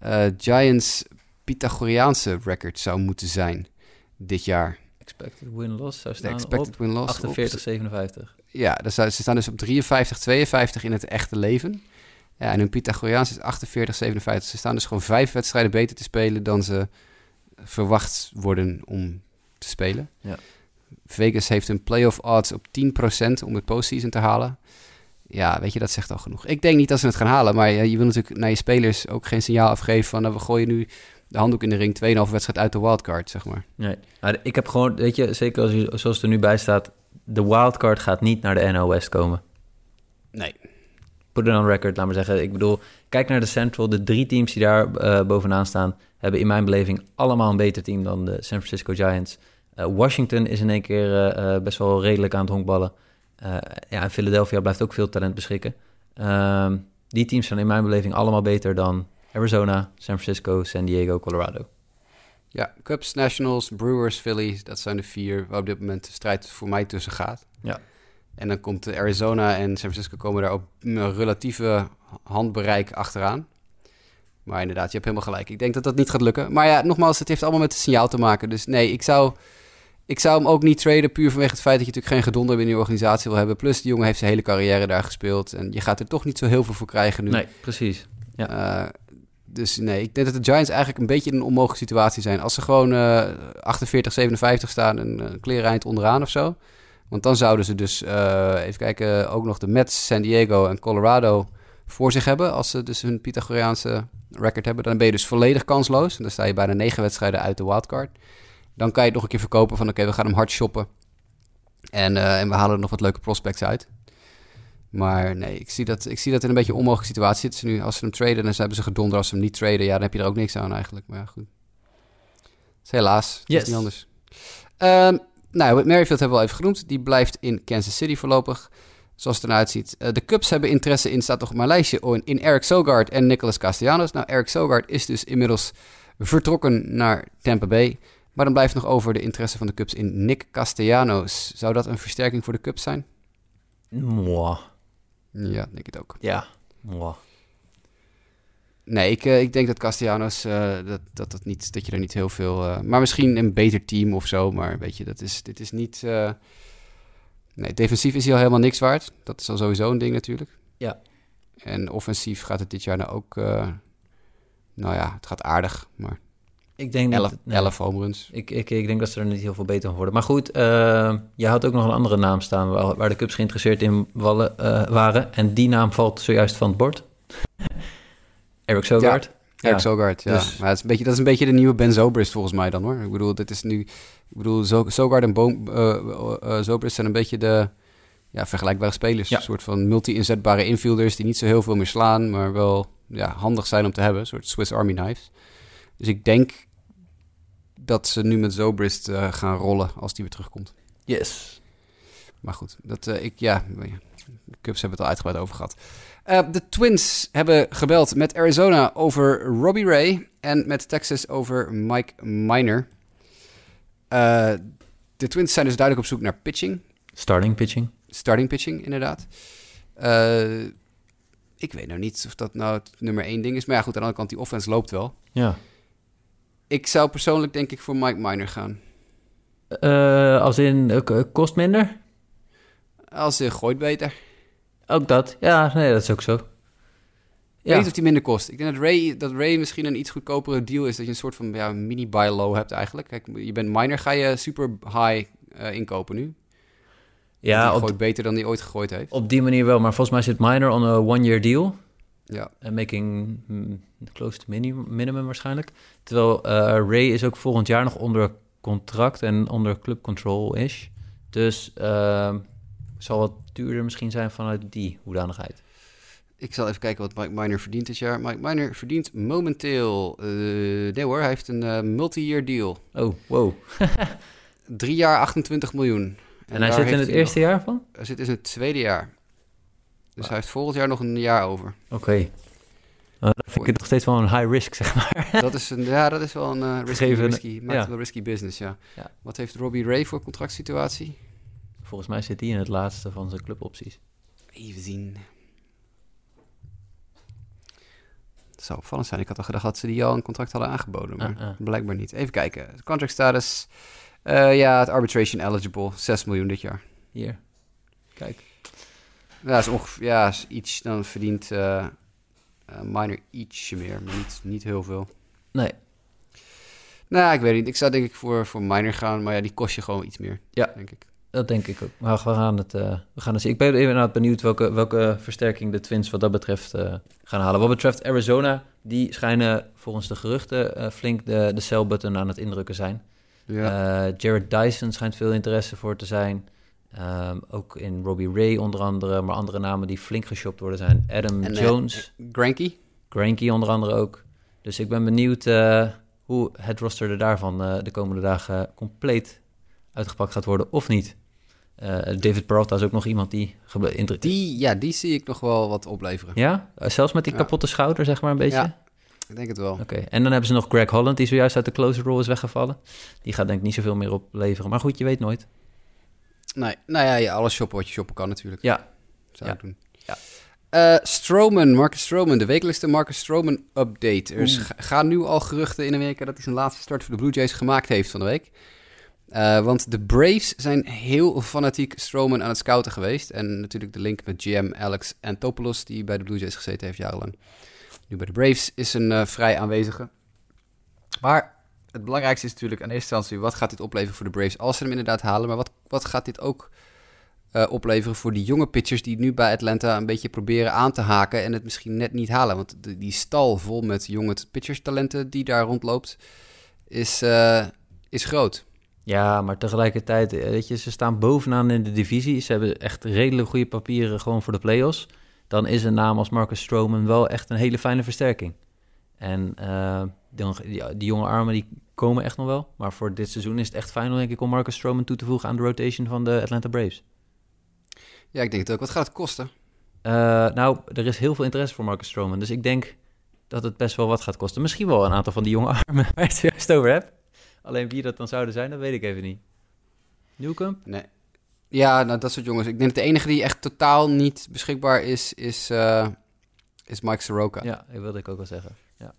eh, Giants Pythagoreaanse record zou moeten zijn dit jaar. Expected win-loss zou staan expected op win-loss. 48, 57. Ja, dus ze staan dus op 53, 52 in het echte leven. Ja, en hun Pythagoreaans is 48, 57. Ze staan dus gewoon vijf wedstrijden beter te spelen dan ze verwacht worden om te spelen. Ja. Vegas heeft een playoff odds op 10% om het postseason te halen. Ja, weet je, dat zegt al genoeg. Ik denk niet dat ze het gaan halen, maar ja, je wil natuurlijk naar je spelers ook geen signaal afgeven van... Nou, we gooien nu de handdoek in de ring, 2,5 wedstrijd uit de wildcard, zeg maar. Nee. Maar ik heb gewoon, weet je, zeker als je, zoals het er nu bij staat, de wildcard gaat niet naar de NL West komen. Nee. Put it on record, laat maar zeggen. Ik bedoel, kijk naar de Central. De drie teams die daar eh, bovenaan staan, hebben in mijn beleving allemaal een beter team dan de San Francisco Giants. Eh, Washington is in één keer eh, best wel redelijk aan het honkballen. Ja, en Philadelphia blijft ook veel talent beschikken. Ehm, die teams zijn in mijn beleving allemaal beter dan Arizona, San Francisco, San Diego, Colorado. Ja, Cubs, Nationals, Brewers, Phillies, dat zijn de vier waar op dit moment de strijd voor mij tussen gaat. Ja. En dan komt Arizona en San Francisco komen daar op een relatieve handbereik achteraan. Maar inderdaad, je hebt helemaal gelijk. Ik denk dat dat niet gaat lukken. Maar ja, nogmaals, het heeft allemaal met het signaal te maken. Dus nee, ik zou, ik zou hem ook niet traden puur vanwege het feit dat je natuurlijk geen gedonder binnen je organisatie wil hebben. Plus, die jongen heeft zijn hele carrière daar gespeeld. En je gaat er toch niet zo heel veel voor krijgen nu. Nee, precies. Eh, dus nee, ik denk dat de Giants eigenlijk een beetje in een onmogelijke situatie zijn. Als ze gewoon eh 48, 57 staan en een klereneind onderaan of zo. Want dan zouden ze dus, eh, even kijken, ook nog de Mets, San Diego en Colorado voor zich hebben. Als ze dus hun Pythagoreaanse record hebben. Dan ben je dus volledig kansloos. En dan sta je bijna negen wedstrijden uit de wildcard. Dan kan je het nog een keer verkopen van oké, we gaan hem hard shoppen. En, eh, en we halen er nog wat leuke prospects uit. Maar nee, ik zie dat, ik zie dat in een beetje een onmogelijke situatie zitten ze nu. Als ze hem traden, dan hebben ze gedonder. Als ze hem niet traden, ja, dan heb je er ook niks aan eigenlijk. Maar ja, goed. Helaas. Yes. is niet anders. Ehm, nou, Merrifield hebben we al even genoemd. Die blijft in Kansas City voorlopig. Zoals het eruit ziet. Eh, de Cubs hebben interesse in, staat nog op mijn lijstje, in, Eric Sogard en Nicholas Castellanos. Nou, Eric Sogard is dus inmiddels vertrokken naar Tampa Bay. Maar dan blijft nog over de interesse van de Cubs in Nick Castellanos. Zou dat een versterking voor de Cubs zijn? Mwah. Ja, denk ik het ook. Ja. Mwah. Nee, ik, eh, ik denk dat Castellanos, eh, dat, dat, dat, niet, dat je er niet heel veel... eh, maar misschien een beter team of zo, maar weet je, dat is, dit is niet... nee, defensief is hij al helemaal niks waard. Dat is al sowieso een ding natuurlijk. Ja. En offensief gaat het dit jaar nou ook... nou ja, het gaat aardig, maar Ik denk 11, niet... nee. 11 home runs. Ik, ik, ik denk dat ze er niet heel veel beter van worden. Maar goed, je had ook nog een andere naam staan waar, waar de Cubs geïnteresseerd in wallen, waren. En die naam valt zojuist van het bord. Eric Sogard. Eric Sogard, ja. dus- Maar het is een beetje, dat is een beetje de nieuwe Ben Zobrist volgens mij dan hoor. Ik bedoel, dit is nu... Ik bedoel, Sogard en Boom, eh, Zobrist zijn een beetje de ja, vergelijkbare spelers. Een soort van multi-inzetbare infielders die niet zo heel veel meer slaan, maar wel ja, handig zijn om te hebben. Een soort Swiss Army knives. Dus ik denk dat ze nu met Zobrist gaan rollen als die weer terugkomt. Yes. Maar goed, dat, ik, ja, de Cubs hebben het al uitgebreid over gehad. Eh, de Twins hebben gebeld met Arizona over Robbie Ray en met Texas over Mike Minor. Eh, de Twins zijn dus duidelijk op zoek naar pitching. Starting pitching. Starting pitching, inderdaad. Eh, ik weet nou niet of dat nou het nummer één ding is. Maar ja, goed, aan de andere kant, die offense loopt wel. Ja. Ik zou persoonlijk denk ik voor Mike Minor gaan. Als in, kost minder? Als hij gooit beter. Ook dat. Ja, nee, dat is ook zo. Ik Ja, weet of die minder kost. Ik denk dat Ray, dat Ray misschien een iets goedkopere deal is. Dat je een soort van ja, mini buy low hebt eigenlijk. Kijk, je bent minor, ga je super high eh, inkopen nu. ja die op, beter dan die ooit gegooid heeft. op die manier wel. Maar volgens mij zit Minor on a one-year deal. Ja, En making mm, close to minimum, minimum waarschijnlijk. Terwijl eh, Ray is ook volgend jaar nog onder contract en onder club control is. Dus ehm, zal wat duurder misschien zijn vanuit die hoedanigheid. ik zal even kijken wat Mike Minor verdient dit jaar. Mike Minor verdient momenteel... eh, nee hoor, hij heeft een eh, multi-year deal. Oh, wow. Drie jaar 28 miljoen. En, hij zit in het eerste nog- jaar van? Hij zit in het tweede jaar. Dus hij heeft volgend jaar nog een jaar over. Oké. Nou, dan vind ik het nog steeds wel een high risk, zeg maar. Dat is, een, ja, dat is wel een eh, risky, Gegeven- risky, maakt ja. het wel risky business, ja. Ja. Wat heeft Robbie Ray voor contractsituatie? Volgens mij zit hij in het laatste van zijn clubopties. Even zien. Het zou opvallend zijn. Ik had al gedacht dat ze die al een contract hadden aangeboden, maar Ah, ah. blijkbaar niet. Even kijken. Contract status. Eh, ja, het arbitration eligible. 6 miljoen dit jaar. Hier. Kijk. Ja, is ongeveer, ja, is iets, dan verdient eh eh, minor ietsje meer, maar niet, niet heel veel. Nee. Nou, ik weet niet. Ik zou denk ik voor, voor minor gaan, maar ja, die kost je gewoon iets meer. Ja. Denk ik. Dat denk ik ook. Maar we gaan het, eh, we gaan het zien. Ik ben inderdaad benieuwd welke, welke versterking de Twins wat dat betreft eh, gaan halen. Wat betreft Arizona, die schijnen volgens de geruchten eh, flink de, de sell button aan het indrukken zijn. Ja. Eh, Jared Dyson schijnt veel interesse voor te zijn. Ehm, ook in Robbie Ray onder andere, maar andere namen die flink geshopt worden zijn. Adam En, Jones, Granky? Granky onder andere ook. Dus ik ben benieuwd eh, hoe het roster er daarvan eh, de komende dagen compleet uitgepakt gaat worden of niet. Eh, David Peralta is ook nog iemand die... Die, ja, die zie ik nog wel wat opleveren. Ja? Eh, Zelfs met die Ja. kapotte schouder, zeg maar een beetje? Ja. Ik denk het wel. Oké, en dan hebben ze nog Greg Holland, die zojuist uit de closer role is weggevallen. Die gaat denk ik niet zoveel meer opleveren. Maar goed, je weet nooit. Nee, nou ja, ja, alles shoppen wat je shoppen kan natuurlijk. Ja, Zou Ja. ik doen. Ja. Eh, Stroman, Marcus Stroman, de wekelijkse Marcus Stroman update. Er gaan nu al geruchten in Amerika dat hij zijn laatste start voor de Blue Jays gemaakt heeft van de week. Eh, want de Braves zijn heel fanatiek Stroman aan het scouten geweest. En natuurlijk de link met GM Alex Antopoulos, die bij de Blue Jays gezeten heeft jarenlang. Nu bij de Braves is een eh, vrij aanwezige. Maar het belangrijkste is natuurlijk aan eerste instantie... wat gaat dit opleveren voor de Braves als ze hem inderdaad halen? Maar wat, wat gaat dit ook eh, opleveren voor die jonge pitchers... die nu bij Atlanta een beetje proberen aan te haken... en het misschien net niet halen? Want die stal vol met jonge pitcherstalenten die daar rondloopt... is, is groot. Ja, maar tegelijkertijd, eh, weet je, ze staan bovenaan in de divisie. Ze hebben echt redelijk goede papieren gewoon voor de playoffs. Dan is een naam als Marcus Stroman wel echt een hele fijne versterking. En eh, dan, die, die jonge armen die komen echt nog wel. Maar voor dit seizoen is het echt fijn, denk ik, om Marcus Stroman toe te voegen aan de rotation van de Atlanta Braves. Ja, ik denk het ook. Wat gaat het kosten? Eh, nou, er is heel veel interesse voor Marcus Stroman. Dus ik denk dat het best wel wat gaat kosten. Misschien wel een aantal van die jonge armen waar je het juist over hebt. Alleen wie dat dan zouden zijn, dat weet ik even niet. Newcomb? Nee. Ja, nou, dat soort jongens. Ik denk dat de enige die echt totaal niet beschikbaar is... is, eh, is Mike Soroka. Ja, dat wilde ik ook wel zeggen. Ja.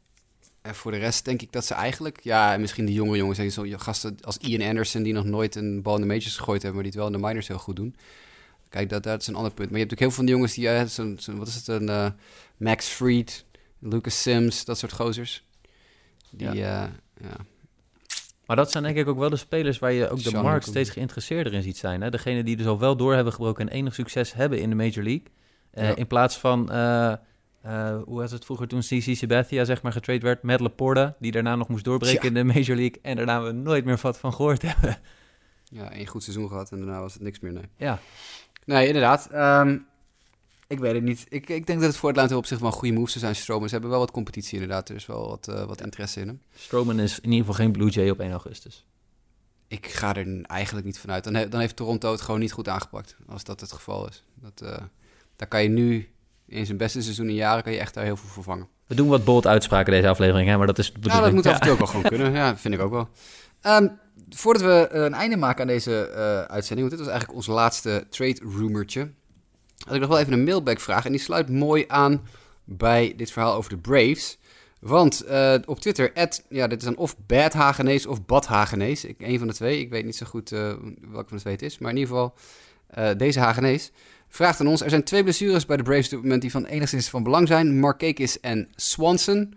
En voor de rest denk ik dat ze eigenlijk... Ja, en misschien die jonge jongens, zo gasten als Ian Anderson... die nog nooit een bal in de majors gegooid hebben... maar die het wel in de minors heel goed doen. Kijk, dat, dat is een ander punt. Maar je hebt ook heel veel van die jongens die... eh, zo'n, zo'n- wat is het? Een eh, Max Fried, Lucas Sims, dat soort gozers. Die, ja. ja. Maar dat zijn denk ik ook wel de spelers waar je ook de Sean markt steeds geïnteresseerder in ziet zijn. Hè? Degene die dus al wel door hebben gebroken en enig succes hebben in de Major League. Eh, Ja. In plaats van, eh, eh, hoe was het vroeger toen CC Sabathia zeg maar getrade werd, Matt Laporta, die daarna nog moest doorbreken Ja. in de Major League. En daarna we nooit meer wat van gehoord hebben. ja, één goed seizoen gehad en daarna was het niks meer, nee. ja, Nee, inderdaad. Ehm, Ik weet het niet. Ik, ik denk dat het voor Atlanta op zich wel een goede move zou zijn, Stroman. Ze hebben wel wat competitie inderdaad. Er is wel wat, eh, wat interesse in hem. Strowman is in ieder geval geen Blue Jay op 1 augustus. Ik ga er eigenlijk niet vanuit. Dan, he- dan heeft Toronto het gewoon niet goed aangepakt. Als dat het geval is. Dat, eh, daar kan je nu, in zijn beste seizoen in jaren, kan je echt daar heel veel vervangen. We doen wat bold uitspraken deze aflevering, hè, maar dat is de Nou, dat bedoeling. moet af en Ja. toe ook wel gewoon kunnen. Ja, dat vind ik ook wel. Ehm, voordat we eh, een einde maken aan deze uitzending, want dit was eigenlijk ons laatste trade rumortje, had ik nog wel even een mailback vraag. En die sluit mooi aan bij dit verhaal over de Braves. Want eh, op Twitter, ja, dit is dan of Bad Hagenees of Bad Hagenees. Ik, een van de twee. Ik weet niet zo goed eh, welke van de twee het is. Maar in ieder geval, eh, deze Hagenees vraagt aan ons. Er zijn twee blessures bij de Braves op dit moment die van enigszins van belang zijn. Markakis en Swanson.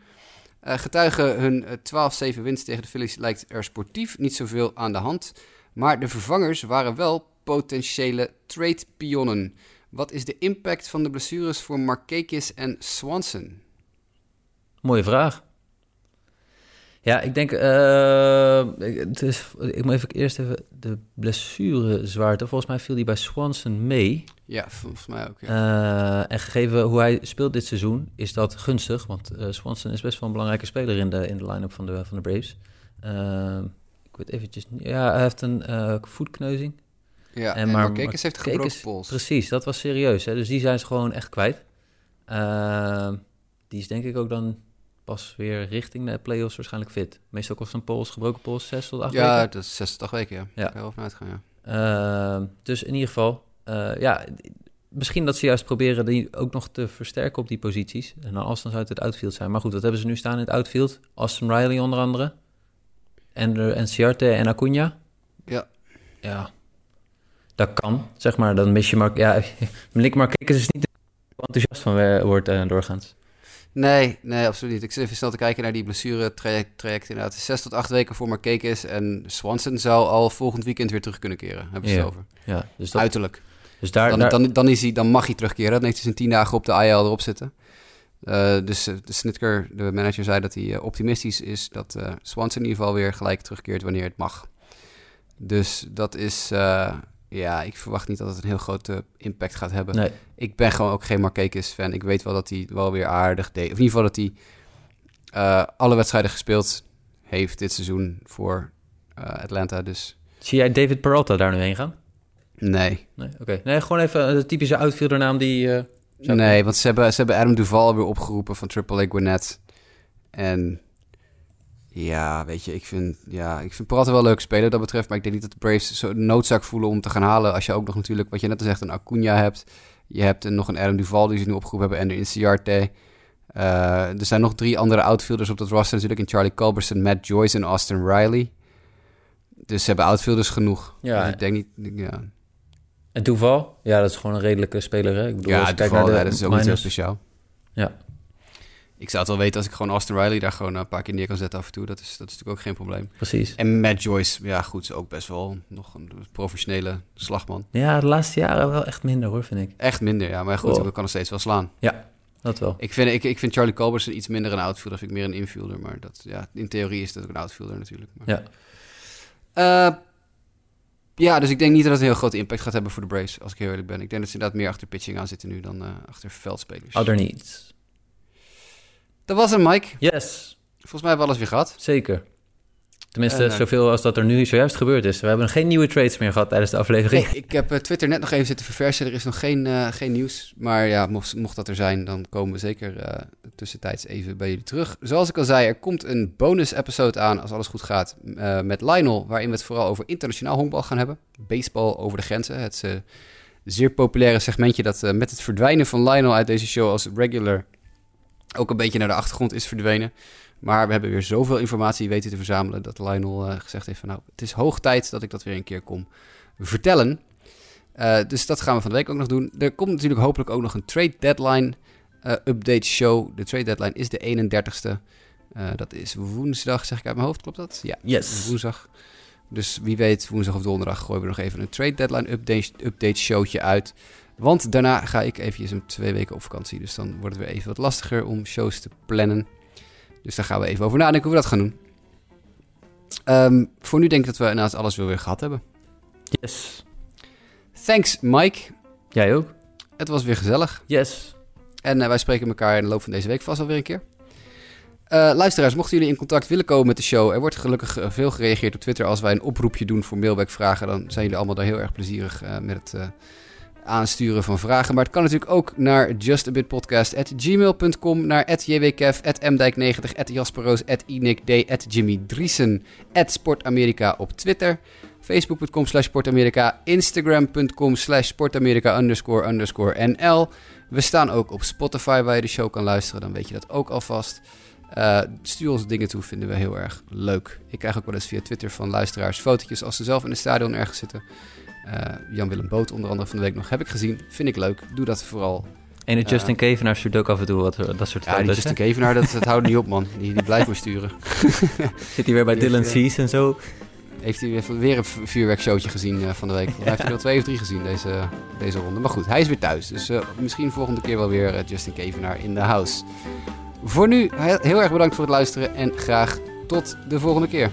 Getuigen hun eh, 12-7 winst tegen de Phillies lijkt er sportief niet zoveel aan de hand. Maar de vervangers waren wel potentiële trade-pionnen. Wat is de impact van de blessures voor Markakis en Swanson? Mooie vraag. Ja, ik denk, eh, het is, ik moet even eerst even de blessure zwaarte. Volgens mij viel die bij Swanson mee. Ja, volgens mij ook. Ja. Eh, en gegeven hoe hij speelt dit seizoen, is dat gunstig. Want eh, Swanson is best wel een belangrijke speler in de, in de line-up van de, van de Braves. Ik weet eventjes. Ja, hij heeft een voetkneuzing. Ja, en en, maar heeft gebroken pols. Precies, dat was serieus. Hè? Dus die zijn ze gewoon echt kwijt. Eh, die is denk ik ook dan pas weer richting de playoffs waarschijnlijk fit. Meestal kost een pols, gebroken pols, 6 tot 8 Ja, weken. dat is 86 weken, ja. Ja. Daar uitgaan, ja. Eh, dus in ieder geval, eh, ja, misschien dat ze juist proberen die ook nog te versterken op die posities. En dan als dan zou het het outfield zijn. Maar goed, wat hebben ze nu staan in het outfield? Austin Riley onder andere. En, en Ciarte en Acuna. Ja. Ja, dat kan, zeg maar. Dan mis je maar... Ja, Malik Marquez is niet enthousiast van wordt eh, doorgaans. Nee, nee, absoluut niet. Ik zit even snel te kijken naar die blessure traject, traject inderdaad. Zes tot acht weken voor Markakis en Swanson zou al volgend weekend weer terug kunnen keren. Hebben ze Ja. het over. Ja, dus, dat, Uiterlijk. dus daar... Dan, daar dan, dan, is hij, dan mag hij terugkeren. Dan heeft hij zijn tien dagen op de IL erop zitten. Eh, dus eh, de Snitker, de manager, zei dat hij optimistisch is dat eh, Swanson in ieder geval weer gelijk terugkeert wanneer het mag. Dus dat is, ja, ik verwacht niet dat het een heel grote impact gaat hebben. nee, Ik ben gewoon ook geen Markakis fan. Ik weet wel dat hij wel weer aardig deed. Of in ieder geval dat hij eh, alle wedstrijden gespeeld heeft dit seizoen voor eh, Atlanta. Dus zie jij David Peralta daar nu heen gaan? nee. Nee, oké. Nee, gewoon even de typische outfieldernaam die... eh, Nee, want ze hebben, ze hebben Adam Duval weer opgeroepen van Triple A Gwinnett. En ja, weet je, ik vind, ja, ik vind Peralta wel een leuke speler dat betreft. Maar ik denk niet dat de Braves zo noodzaak voelen om te gaan halen. Als je ook nog natuurlijk, wat je net al zegt, een Acuna hebt. Je hebt een, nog een Adam Duval die ze nu opgeroepen hebben. En een Inciarte. Eh er zijn nog drie andere outfielders op dat roster natuurlijk. In Charlie Culberson, Matt Joyce en Austin Riley. Dus ze hebben outfielders genoeg. Ja. Dus ik denk niet, ja. En Toeval? Ja, dat is gewoon een redelijke speler, hè? Ik bedoel, Ja, Duval, naar ja, de dat is ook niet minors. speciaal. Ja. Ik zou het wel weten als ik gewoon Austin Riley daar gewoon een paar keer neer kan zetten af en toe. Dat is, dat is natuurlijk ook geen probleem. Precies. En Matt Joyce, ja goed, is ook best wel nog een professionele slagman. Ja, de laatste jaren wel echt minder, hoor, vind ik. Echt minder, ja. Maar goed, hij kan nog steeds wel slaan. Ja, dat wel. Ik vind, ik, ik vind Charlie Culberson iets minder een outfielder. Vind ik meer een infielder. Maar dat, ja, in theorie is dat ook een outfielder natuurlijk. Maar, Ja. Eh, ja, dus ik denk niet dat het een heel grote impact gaat hebben voor de Braves, als ik heel eerlijk ben. Ik denk dat ze inderdaad meer achter pitching aan zitten nu dan eh, achter veldspelers. Other needs. Dat was hem, Mike. Yes, Volgens mij hebben we alles weer gehad. zeker. Tenminste, En, eh, zoveel als dat er nu zojuist gebeurd is. We hebben geen nieuwe trades meer gehad tijdens de aflevering. Nee, ik heb eh, Twitter net nog even zitten verversen. Er is nog geen, eh, geen nieuws. Maar ja, mocht, mocht dat er zijn, dan komen we zeker tussentijds even bij jullie terug. Zoals ik al zei, er komt een bonus-episode aan, als alles goed gaat, met Lionel. Waarin we het vooral over internationaal honkbal gaan hebben. Baseball over de grenzen. Het zeer populaire segmentje dat met het verdwijnen van Lionel uit deze show als regular ook een beetje naar de achtergrond is verdwenen. Maar we hebben weer zoveel informatie weten te verzamelen dat Lionel eh, gezegd heeft van nou, het is hoog tijd dat ik dat weer een keer kom vertellen. Eh, dus dat gaan we van de week ook nog doen. Er komt natuurlijk hopelijk ook nog een trade deadline eh, update show. De trade deadline is de 31ste. Eh, dat is woensdag, zeg ik uit mijn hoofd, klopt dat? Ja, Yes. woensdag. Dus wie weet, woensdag of donderdag gooien we nog even een trade deadline update, update showtje uit. Want daarna ga ik eventjes een twee weken op vakantie. Dus dan wordt het weer even wat lastiger om shows te plannen. Dus daar gaan we even over nadenken hoe we dat gaan doen. Ehm, voor nu denk ik dat we inderdaad alles wel weer gehad hebben. Yes. Thanks, Mike. Jij ook? Het was weer gezellig. Yes. En wij spreken elkaar in de loop van deze week vast alweer een keer. Uh, luisteraars, mochten jullie in contact willen komen met de show, er wordt gelukkig veel gereageerd op Twitter als wij een oproepje doen voor mailbackvragen. Dan zijn jullie allemaal daar heel erg plezierig uh, met het aansturen van vragen. Maar het kan natuurlijk ook naar justabitpodcast.gmail.com, naar jwkev, mdijk90, jasperoos, Jimmy Driesen, sportamerika op Twitter. Facebook.com slash sportamerika, Instagram.com slash sportamerika NL. We staan ook op Spotify waar je de show kan luisteren, dan weet je dat ook alvast. Uh, stuur ons dingen toe, vinden we heel erg leuk. Ik krijg ook wel eens via Twitter van luisteraars fotootjes als ze zelf in het stadion ergens zitten. Uh, Jan-Willem Boot onder andere van de week nog heb ik gezien. Vind ik leuk. Doe dat vooral. En de Justin uh, Kevenaar stuurt ook af en toe wat, dat soort ja. Ja, Justin Kevenaar, dat, dat houdt niet op man. Die, die blijft maar sturen. Zit hij weer bij Dylan Cease en zo? Heeft hij weer een vuurwerkshowtje gezien uh, van de week. Hij heeft er wel twee of drie gezien deze, deze ronde. Maar goed, hij is weer thuis. Dus uh, misschien volgende keer wel weer Justin Kevenaar in de house. Voor nu heel erg bedankt voor het luisteren en graag tot de volgende keer.